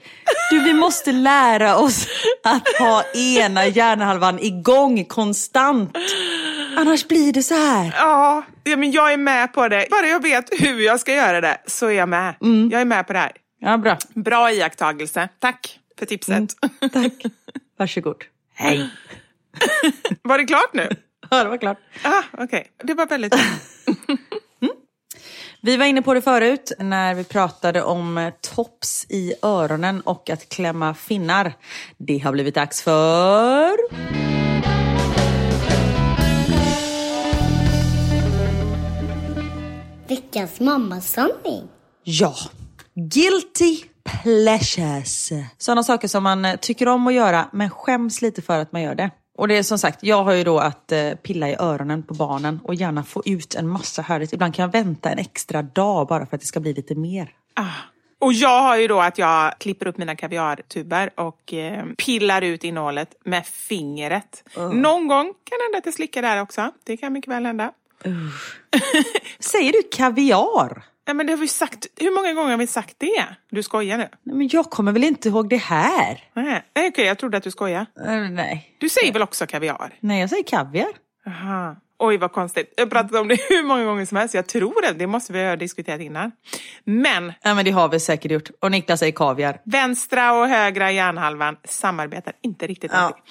Du, vi måste lära oss att ha ena hjärnhalvan igång konstant. Annars blir det så här. Ja, men jag är med på det. Bara jag vet hur jag ska göra det så är jag med. Jag är med på det här. Ja, bra. Bra iakttagelse. Tack för tipset. Tack. Varsågod. Hej. Var det klart nu? Ja, det var klart. Ah, Okej, det var väldigt Vi var inne på det förut när vi pratade om eh, tops i öronen och att klämma finnar. Det har blivit dags för... Veckans mammasanning. Ja, guilty pleasures. Sådana saker som man eh, tycker om att göra men skäms lite för att man gör det. Och det är som sagt, jag har ju då att eh, pilla i öronen på barnen och gärna få ut en massa härligt. Ibland kan jag vänta en extra dag bara för att det ska bli lite mer. Ah. Och jag har ju då att jag klipper upp mina kaviartuber och eh, pillar ut innehållet med fingret. Någon gång kan det hända att jag slickar där också. Det kan mycket väl hända. Säger du kaviar? Ja, men det har vi sagt. Hur många gånger har vi sagt det? Du skojar nu? Nej, men jag kommer väl inte ihåg det här? Nej, okej, jag trodde att du skojar. Eh, nej. Du säger väl också kaviar? Nej, jag säger kaviar. Aha. Oj, vad konstigt. Jag har pratat om det hur många gånger som helst. Jag tror det. Det måste vi ha diskuterat innan. Men Ja, men det har vi säkert gjort. Och Niklas säger kaviar. vänstra och högra hjärnhalvan samarbetar inte riktigt alltid.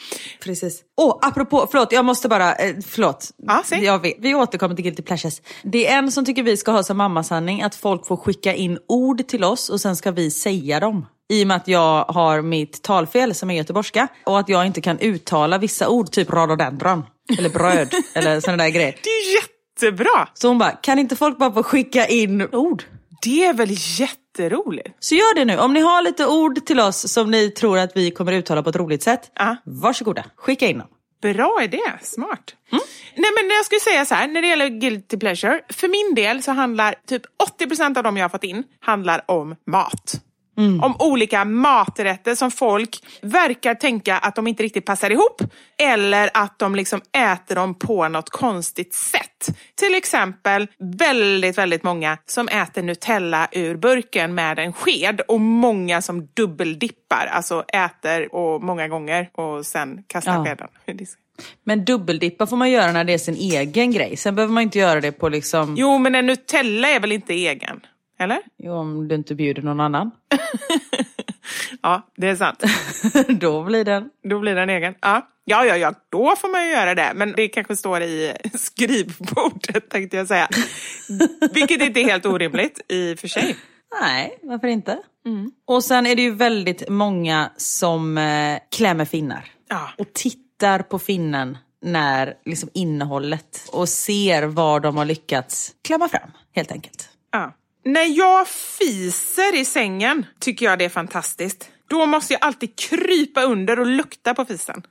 precis. Åh, apropå, förlåt, jag måste bara, eh, förlåt. Ja, säg. Jag vet, vi återkommer till Guilty Pleasures. Det är en som tycker vi ska ha som mammasanning att folk får skicka in ord till oss och sen ska vi säga dem. I och med att jag har mitt talfel som är göteborgska och att jag inte kan uttala vissa ord, typ rhododendron eller bröd eller sådana där grejer. Det är jättebra! Så hon bara, kan inte folk bara få skicka in ord? Det är väl jätteroligt? Så gör det nu. Om ni har lite ord till oss som ni tror att vi kommer uttala på ett roligt sätt, Ja. varsågoda, skicka in dem. Bra idé, smart. Nej men jag skulle säga så här, när det gäller guilty pleasure, för min del så handlar typ 80% av dem jag har fått in handlar om mat. Om olika maträtter som folk verkar tänka att de inte riktigt passar ihop eller att de liksom äter dem på något konstigt sätt. Till exempel väldigt, väldigt många som äter Nutella ur burken med en sked och många som dubbeldippar, alltså äter och många gånger och sen kastar Ja. skeden. Men dubbeldippa får man göra när det är sin egen grej. Sen behöver man inte göra det på liksom... Jo, men en Nutella är väl inte egen? Eller? Jo, om du inte bjuder någon annan. Ja, det är sant. Då blir den... Då blir den egen. Ja. ja, ja, ja, då får man ju göra det. Men det kanske står i skrivbordet tänkte jag säga. Vilket inte är helt orimligt i och för sig. Nej, varför inte? Och sen är det ju väldigt många som eh, klämmer finnar. Ja. Och tittar på finnen när liksom innehållet och ser vad de har lyckats klämma fram, helt enkelt. Ja. När jag fiser i sängen tycker jag det är fantastiskt. Då måste jag alltid krypa under och lukta på fisen.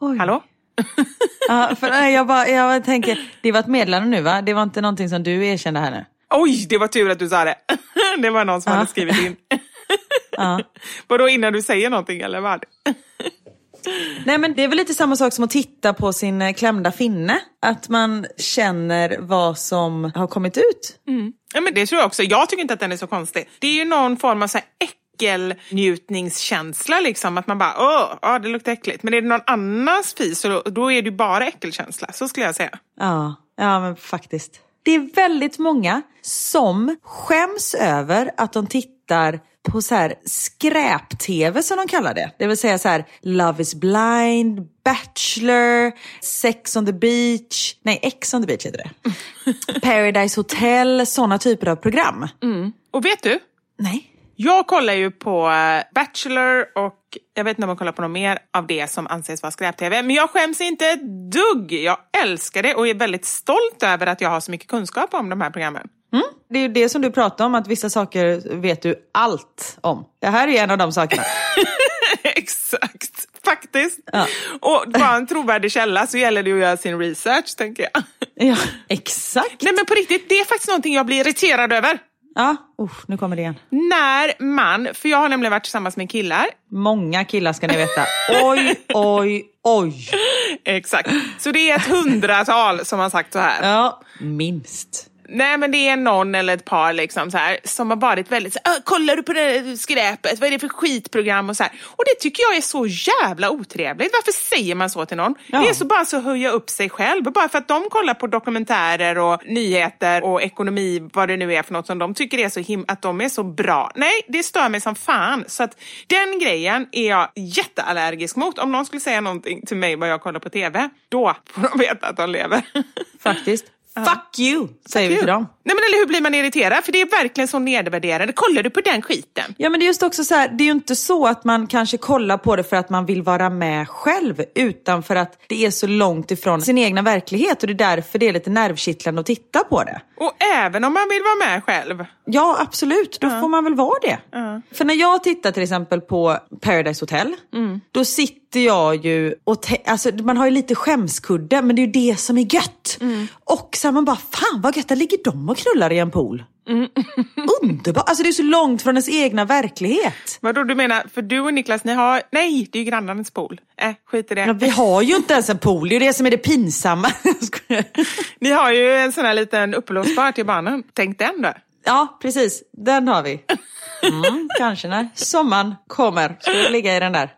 Oj. Hallå? Ja, för, jag, bara, jag tänker, det var ett meddelande nu va? Det var inte någonting som du erkände här nu? Oj, det var tur att du sa det. Det var någon som Ja. hade skrivit in. Ja. Vadå innan du säger någonting eller vad? Nej men det är väl lite samma sak som att titta på sin klämda finne. Att man känner vad som har kommit ut. Ja, men det tror jag också. Jag tycker inte att den är så konstig. Det är ju någon form av så här äckelnjutningskänsla liksom. Att man bara, åh, åh, det luktar äckligt. Men är det någon annans fis då, då är det ju bara äckelkänsla. Så skulle jag säga. Ja, ja men faktiskt. Det är väldigt många som skäms över att de tittar på så här skräp-tv som de kallar det. Det vill säga så här Love is blind, Bachelor, Sex on the beach, nej X on the beach heter det. Paradise Hotel, sådana typer av program. Och vet du? Nej. Jag kollar ju på eh, Bachelor och jag vet inte om jag kollar på något mer av det som anses vara skräp-tv. Men jag skäms inte ett dugg. Jag älskar det och är väldigt stolt över att jag har så mycket kunskap om de här programmen. Det är ju det som du pratar om, att vissa saker vet du allt om. Det här är en av de sakerna. Exakt, faktiskt. Och bara en trovärdig källa så gäller det att göra sin research, tänker jag. ja, exakt. Nej men på riktigt, det är faktiskt någonting jag blir irriterad över. Ja, usch, nu kommer det igen. När man, för jag har nämligen varit tillsammans med killar, Många killar ska ni veta. Oj, oj, oj. exakt, så det är ett hundratal som har sagt så här. Ja, minst. Nej men det är någon eller ett par liksom så här, som har varit väldigt så här, "Åh, kollar du på det skräpet, vad är det för skitprogram och så här. Och det tycker jag är så jävla otrevligt. Varför säger man så till någon? Ja. Det är så bara så att höja upp sig själv. Bara för att de kollar på dokumentärer och nyheter och ekonomi, vad det nu är för något som de tycker är så him att de är så bra. Nej, det stör mig som fan. Så att den grejen är jag jätteallergisk mot. Om någon skulle säga någonting till mig vad jag kollar på TV, då får de veta att de lever. Faktiskt. Fuck you, säger vi till dem. Nej men eller hur blir man irriterad? För det är verkligen så nedvärderande. Kollar du på den skiten? Ja men det är just också så här, det är ju inte så att man kanske kollar på det för att man vill vara med själv, utan för att det är så långt ifrån sin egna verklighet och det är därför det är lite nervkittlande att titta på det. Och även om man vill vara med själv. Ja, absolut. Då får man väl vara det. För när jag tittar till exempel på Paradise Hotel, då sitter jag ju och... Alltså, man har ju lite skämskudde, men det är ju det som är gött. Och så här, man bara, fan vad gött, där ligger de och knullar i en pool. Underbart! Alltså det är så långt från ens egna verklighet. Vadå du menar, för du och Niklas ni har, nej det är ju grannarnas pool. Äh, skit i det. Ja, vi har ju inte ens en pool, det är ju det som är det pinsamma. Ni har ju en sån här liten uppblåsbar till barnen. Tänk den då. ja, precis. Den har vi. Mm, kanske när sommaren kommer ska vi ligga i den där.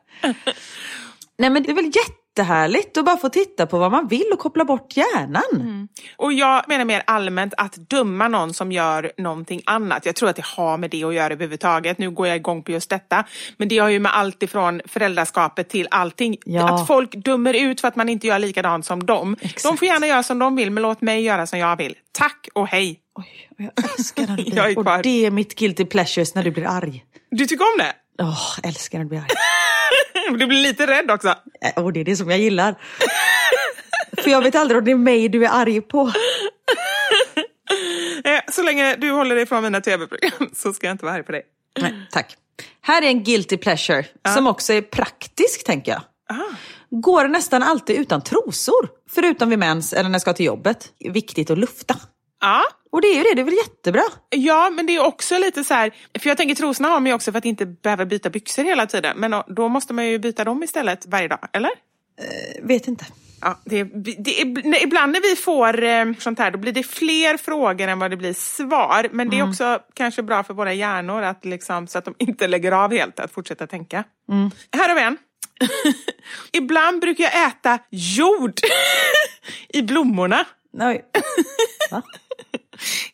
Nej men det är väl jättehärligt att bara få titta på vad man vill och koppla bort hjärnan. Och jag menar mer allmänt att döma någon som gör någonting annat. Jag tror att det har med det att göra överhuvudtaget. Nu går jag igång på just detta. Men det har ju med allt ifrån föräldraskapet till allting. Ja. Att folk dömer ut för att man inte gör likadant som dem. De får gärna göra som de vill, men låt mig göra som jag vill. Tack och hej. Oj, jag älskar när du blir. Och det är mitt guilty pleasures när du blir arg. Du tycker om det? Åh, älskar när du blir arg. Du blir lite rädd också. Äh, Och det är det som jag gillar. För jag vet aldrig om det är mig du är arg på. Eh, Så länge du håller dig från mina tv-program så ska jag inte vara arg på dig. Nej, tack. Här är en guilty pleasure som också är praktisk tänker jag. Går nästan alltid utan trosor. Förutom vid mens eller när jag ska till jobbet. Viktigt att lufta. Ja, Och det är ju det, det är väl jättebra? Ja, men det är också lite så här, för jag tänker trosorna har man ju också för att inte behöva byta byxor hela tiden. Men då måste man ju byta dem istället varje dag, eller? Vet inte. Ja, det, det ibland när vi får eh, sånt här, då blir det fler frågor än vad det blir svar. Men det är också kanske bra för våra hjärnor att liksom, så att de inte lägger av helt, att fortsätta tänka. Här har vi en. ibland brukar jag äta jord i blommorna. Nej. Va?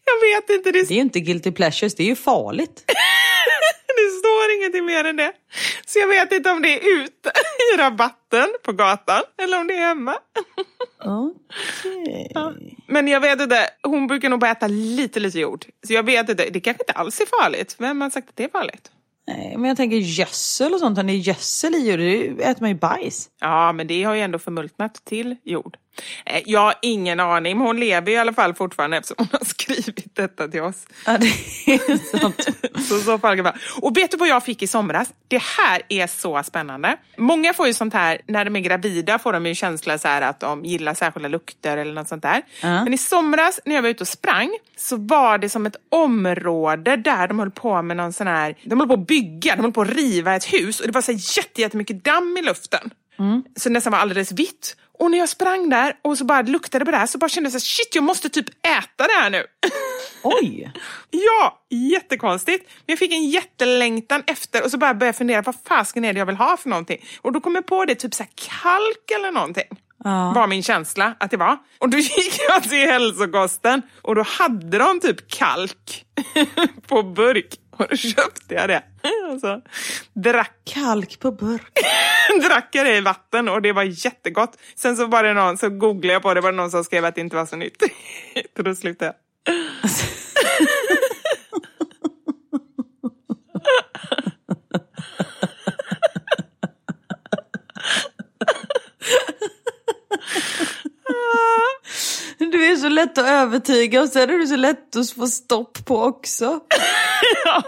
Jag vet inte, det, Det är ju inte guilty pleasures, det är ju farligt. det står ingenting mer än det. Så jag vet inte om det är ute i rabatten på gatan eller om det är hemma. Okej. Ja. Men jag vet inte, hon brukar nog bara äta lite, lite jord. Så jag vet inte, det kanske inte alls är farligt. Vem har sagt att det är farligt? Nej, men jag tänker gödsel och sånt. Det är gödsel i jord, äter man ju bajs. Ja, men det har ju ändå förmultnat till jord. Eh, Jag har ingen aning, men hon lever i alla fall fortfarande eftersom hon har skrivit detta till oss. Ja, det är sånt. Så, så fall. Och vet du vad jag fick i somras? Det här är så spännande. Många får ju sånt här, när de är gravida får de ju känsla så att de gillar särskilda lukter eller något sånt där. Men i somras när jag var ute och sprang så var det som ett område där de höll på med någon sån här, de höll på att bygga, de höll på att riva ett hus och det var så jättemycket damm i luften. Så det nästan var alldeles vitt. Och när jag sprang där och så bara luktade på det här så bara kände jag shit jag måste typ äta det här nu. Oj! ja, jättekonstigt. Men jag fick en jättelängtan efter och så bara började jag fundera vad fasken är det jag vill ha för någonting. Och då kom jag på det, typ så kalk eller någonting. Var min känsla att det var. Och då gick jag till hälsokosten och då hade de typ kalk på burk. Och då köpte jag det. Och så drack, Kalk på burk. drack jag det i vatten och det var jättegott. Sen så var det någon, så googlade jag på det, var det någon som skrev att det inte var så nytt. Så då slutade jag. Du är så lätt att övertyga och sen är du så lätt att få stopp på också. Ja,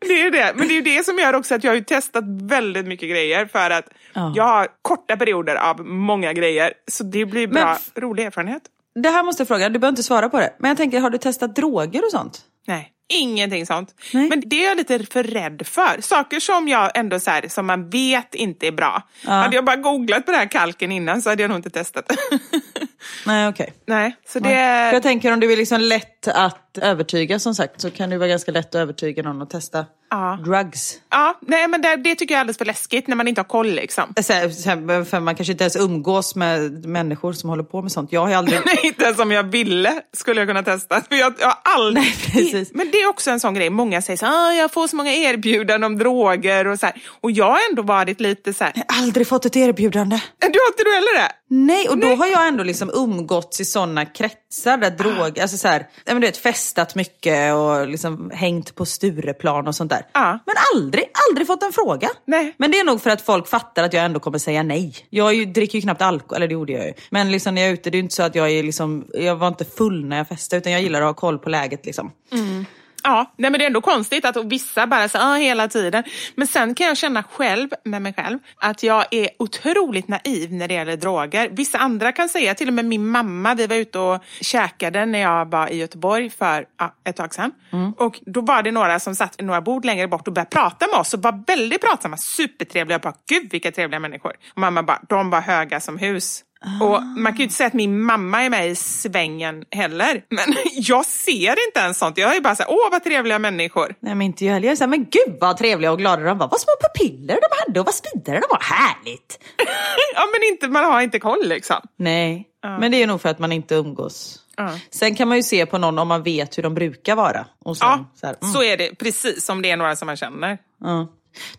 det är det. Men det är ju det som gör också att jag har testat väldigt mycket grejer för att Ja. jag har korta perioder av många grejer. Så det blir bra, rolig erfarenhet. Det här måste jag fråga, du behöver inte svara på det. Men jag tänker, har du testat droger och sånt? Nej, ingenting sånt. Nej. Men det är jag lite för rädd för. Saker som jag ändå så här, som man vet inte är bra. Hade jag bara googlat på det här kalken innan så hade jag nog inte testat. Nej, okej. Nej, så det... För jag tänker om du är liksom lätt att övertyga som sagt så kan det vara ganska lätt att övertyga någon att testa Ja. drugs. Ja, nej men det, det tycker jag är alldeles för läskigt när man inte har koll liksom. Så här, så här, För man kanske inte ens umgås med människor som håller på med sånt. Jag har aldrig... Nej, inte ens om jag ville skulle jag kunna testa. För jag, jag har aldrig... Nej, precis. Men det är också en sån grej. Många säger så "Ah, jag får så många erbjudanden om droger och så här. Och jag har ändå varit lite så här, Jag har aldrig fått ett erbjudande. du har inte du heller det? Nej, och då har jag ändå liksom umgåtts i sådana kretsar där droger, alltså så här, men du vet, festat mycket och liksom hängt på Stureplan och sånt där. Ja. Men aldrig, aldrig fått en fråga. Nej. Men det är nog för att folk fattar att jag ändå kommer säga nej. Jag ju, dricker ju knappt alkohol, eller det gjorde jag ju. Men liksom när jag är ute, det är ju inte så att jag är liksom, jag var inte full när jag festade utan jag gillar att ha koll på läget liksom. Ja, nej, men det är ändå konstigt att vissa bara säger ah, hela tiden. Men sen kan jag känna själv med mig själv att jag är otroligt naiv när det gäller droger. Vissa andra kan säga, till och med min mamma, vi var ute och käkade när jag var i Göteborg för ja, ett tag sedan. Och då var det några som satt några bord längre bort och började prata med oss och var väldigt pratsamma, supertrevliga. Jag bara, gud vilka trevliga människor. Och mamma bara, de var höga som hus. Och man kan ju inte säga att min mamma är med i svängen heller. Men jag ser inte ens sånt. Jag är bara så här, åh vad trevliga människor. Nej men inte jag heller. Jag är så här, men gud vad trevliga och glada de var. Vad små pupiller de hade och vad speedare de var. Härligt! Ja men inte, man har inte koll liksom. Nej, men det är nog för att man inte umgås. Ja. Sen kan man ju se på någon om man vet hur de brukar vara. Så, Ja, så här, mm, så är det precis som det är några som man känner. ja.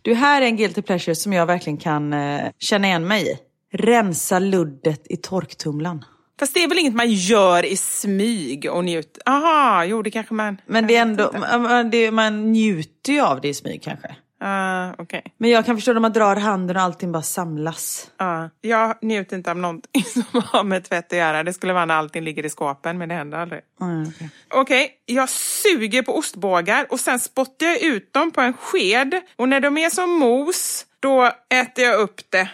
Du, här är en guilty pleasure som jag verkligen kan eh, känna igen mig i. Rensa luddet i torktumlaren. Fast det är väl inget man gör i smyg och njuter. Aha, jo det kanske man... Men det är ändå, man, det, man njuter ju av det i smyg kanske. Ah, okej. Men jag kan förstå när man drar handen och allting bara samlas. Ja, jag njuter inte av någonting som har med tvätt att göra. Det skulle vara när allting ligger i skåpen, men det händer aldrig. Mm, okej. Okej, jag suger på ostbågar och sen spottar jag ut dem på en sked. Och när de är som mos, då äter jag upp det.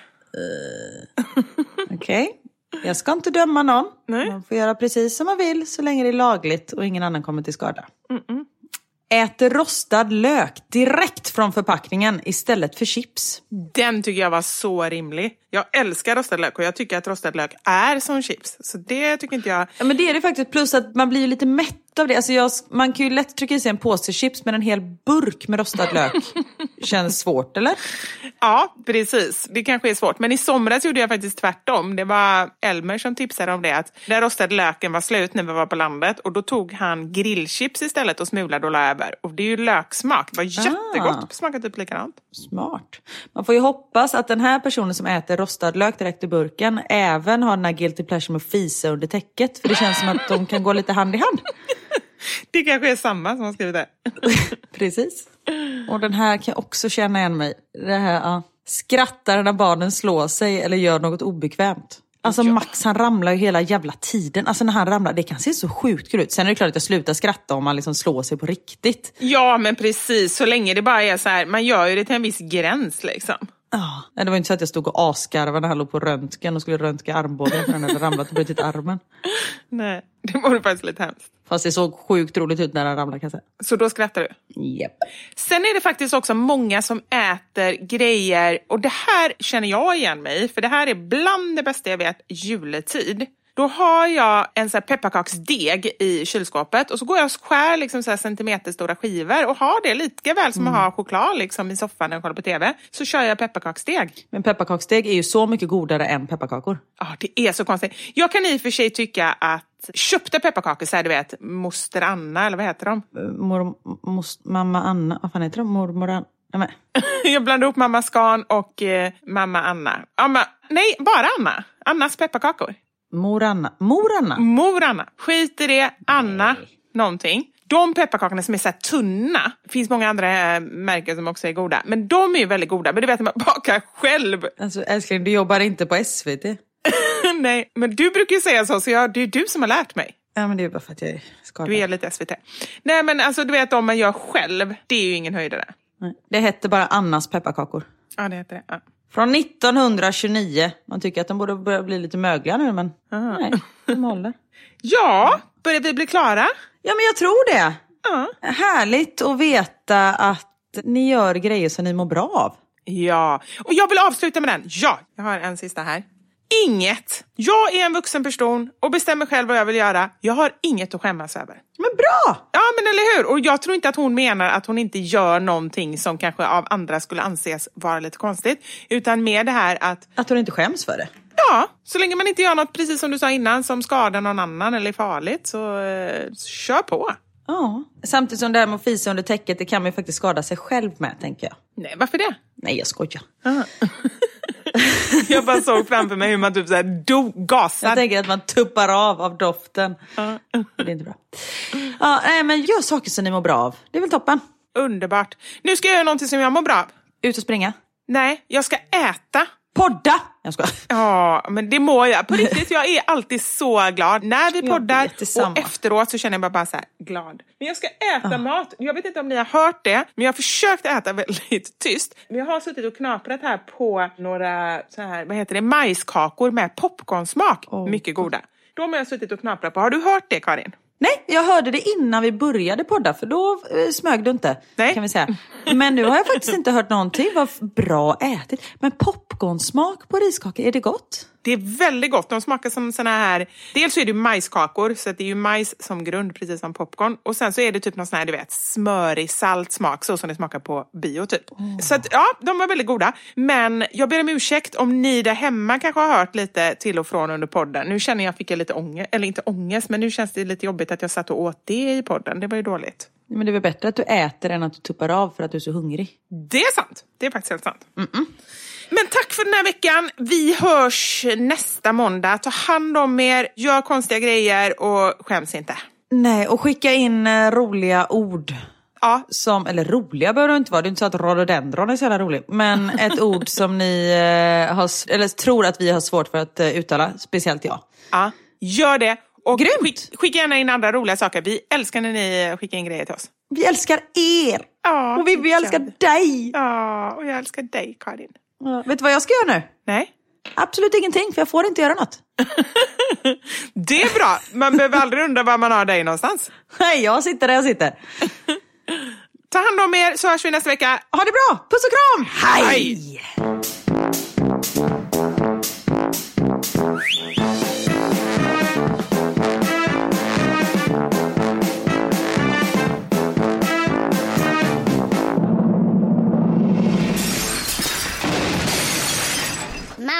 Okej, jag ska inte döma någon. Nej. Man får göra precis som man vill så länge det är lagligt och ingen annan kommer till skada. Äter rostad lök direkt från förpackningen istället för chips. Den tycker jag var så rimlig. Jag älskar rostad lök och jag tycker att rostad lök är som chips. Så det tycker inte jag... Ja men det är det faktiskt, plus att man blir lite mätt av det. Alltså jag, man kan ju lätt trycka i sig en påse chips men en hel burk med rostad lök känns svårt eller? Ja, precis. Det kanske är svårt. Men i somras gjorde jag faktiskt tvärtom. Det var Elmer som tipsade om det. Att den rostade löken var slut när vi var på landet. Och då tog han grillchips istället och smulade och la över. Och det är ju löksmak. Det var jättegott. Smakar typ likadant. Smart. Man får ju hoppas att den här personen som äter rostad lök direkt i burken även har den här guilty pleasure med fisa under täcket. För det känns som att de kan gå lite hand i hand. Det kanske är samma som har skrivit det. Precis. Och den här kan jag också känna igen mig Det här, ja. Skrattar när barnen slår sig eller gör något obekvämt. Alltså Max han ramlar ju hela jävla tiden. Alltså när han ramlar, det kan se så sjukt kul ut. Sen är det klart att jag slutar skratta om man liksom slår sig på riktigt. Ja, men precis. Så länge det bara är så här, man gör ju det till en viss gräns liksom. Ja. Det var inte så att jag stod och asgarvade när han låg på röntgen och skulle röntga armbågen för han hade ramlat och brutit armen. Nej, det vore faktiskt lite hemskt. Fast det såg sjukt roligt ut när han ramlade kan jag säga. Så då skrattar du? Yep. Sen är det faktiskt också många som äter grejer, och det här känner jag igen mig för det här är bland det bästa jag vet juletid. Då har jag en så här pepparkaksdeg i kylskåpet och så går jag och skär liksom så här centimeterstora skivor och har det lika väl som att ha choklad liksom i soffan när jag kollar på TV. Så kör jag pepparkaksdeg. Men pepparkaksdeg är ju så mycket godare än pepparkakor. Ja, det är så konstigt. Jag kan i och för sig tycka att köpta pepparkakor, så här, du vet, moster Anna, eller vad heter de? Mor, mos, mamma Anna, vad fan heter de? Mormor Anna? Nej, jag blandar ihop mamma Scan och eh, mamma Anna. Ja, nej, bara Anna. Annas pepparkakor. Mor Anna. Mor Anna? Mor Anna. Skit i det. Anna någonting. De pepparkakorna som är så här tunna, det finns många andra eh, märken som också är goda, men de är ju väldigt goda. Men du vet när man bakar själv. Alltså älskling, du jobbar inte på SVT. Nej, men du brukar ju säga så, så jag, det är du som har lärt mig. Ja, men det är bara för att jag är skadad. Du är lite SVT. Nej, men alltså du vet om man gör själv, det är ju ingen höjdare. Nej. Det hette bara Annas pepparkakor. Ja, det heter det. Ja. Från 1929. Man tycker att de borde börja bli lite mögliga nu, men nej, de håller. Ja, börjar vi bli klara? Ja, men jag tror det. Ja. Härligt att veta att ni gör grejer som ni mår bra av. Ja, och jag vill avsluta med den. Ja, jag har en sista här. Inget. Jag är en vuxen person och bestämmer själv vad jag vill göra. Jag har inget att skämmas över. Men bra! Ja, men eller hur? Och jag tror inte att hon menar att hon inte gör någonting som kanske av andra skulle anses vara lite konstigt. Utan mer det här att... Att hon inte skäms för det? Ja, så länge man inte gör något, precis som du sa innan, som skadar någon annan eller är farligt, så eh, kör på. Ja. Samtidigt som det här med att fisa under täcket, det kan man ju faktiskt skada sig själv med, tänker jag. Nej, varför det? Nej, jag skojar. jag bara såg framför mig hur man typ såhär do, gasar. Jag tänker att man tuppar av av doften. Ja. Det är inte bra. Ja, nej, men gör saker som ni mår bra av. Det är väl toppen? Underbart. Nu ska jag göra någonting som jag mår bra av. Ut och springa? Nej, jag ska äta. Podda! Jag skojar. Ja, men det mår jag. På riktigt, jag är alltid så glad. När vi poddar och efteråt så känner jag mig bara så här glad. Men jag ska äta mat. Jag vet inte om ni har hört det, men jag har försökt äta väldigt tyst. Men jag har suttit och knaprat här på några så här, vad heter det, majskakor med popcornsmak. Åh, Mycket goda. De har jag suttit och knaprat på. Har du hört det, Karin? Nej, jag hörde det innan vi började podda för då eh, smög du inte. Nej. Kan vi säga. Men nu har jag faktiskt inte hört någonting. Vad bra ätit. Men popcornsmak på riskakor, är det gott? Det är väldigt gott. De smakar som såna här... Dels är det majskakor, så det är ju majs som grund, precis som popcorn. Och sen så är det typ någon sån här, du vet, smörig saltsmak, så som det smakar på bio typ. Så att, ja, de var väldigt goda. Men jag ber om ursäkt om ni där hemma kanske har hört lite till och från under podden. Nu känner jag fick jag lite ångest, eller inte ångest, men nu känns det lite jobbigt att jag satt och åt det i podden. Det var ju dåligt. Men det är väl bättre att du äter än att du tuppar av för att du är så hungrig. Det är sant. Det är faktiskt helt sant. Men tack för den här veckan. Vi hörs nästa måndag. Ta hand om er, gör konstiga grejer och skäms inte. Nej, och skicka in eh, roliga ord. Ja, Som, eller roliga behöver det inte vara, det är inte så att rhododendron är så jävla rolig. Men ett ord som ni eh, har, s- eller tror att vi har svårt för att eh, uttala, speciellt jag. ja. gör det. Och Grymt. skick, skicka gärna in andra roliga saker. Vi älskar när ni skickar in grejer till oss. Vi älskar er! Ja, och vi, vi älskar dig! Ja, och jag älskar dig, Karin. Ja. Vet du vad jag ska göra nu? Nej? Absolut ingenting, för jag får inte göra något. Det är bra. Man behöver aldrig undra var man har dig någonstans. Nej, jag sitter där jag sitter. Ta hand om er så hörs vi nästa vecka. Ha det bra! Puss och kram! Hej! Mamma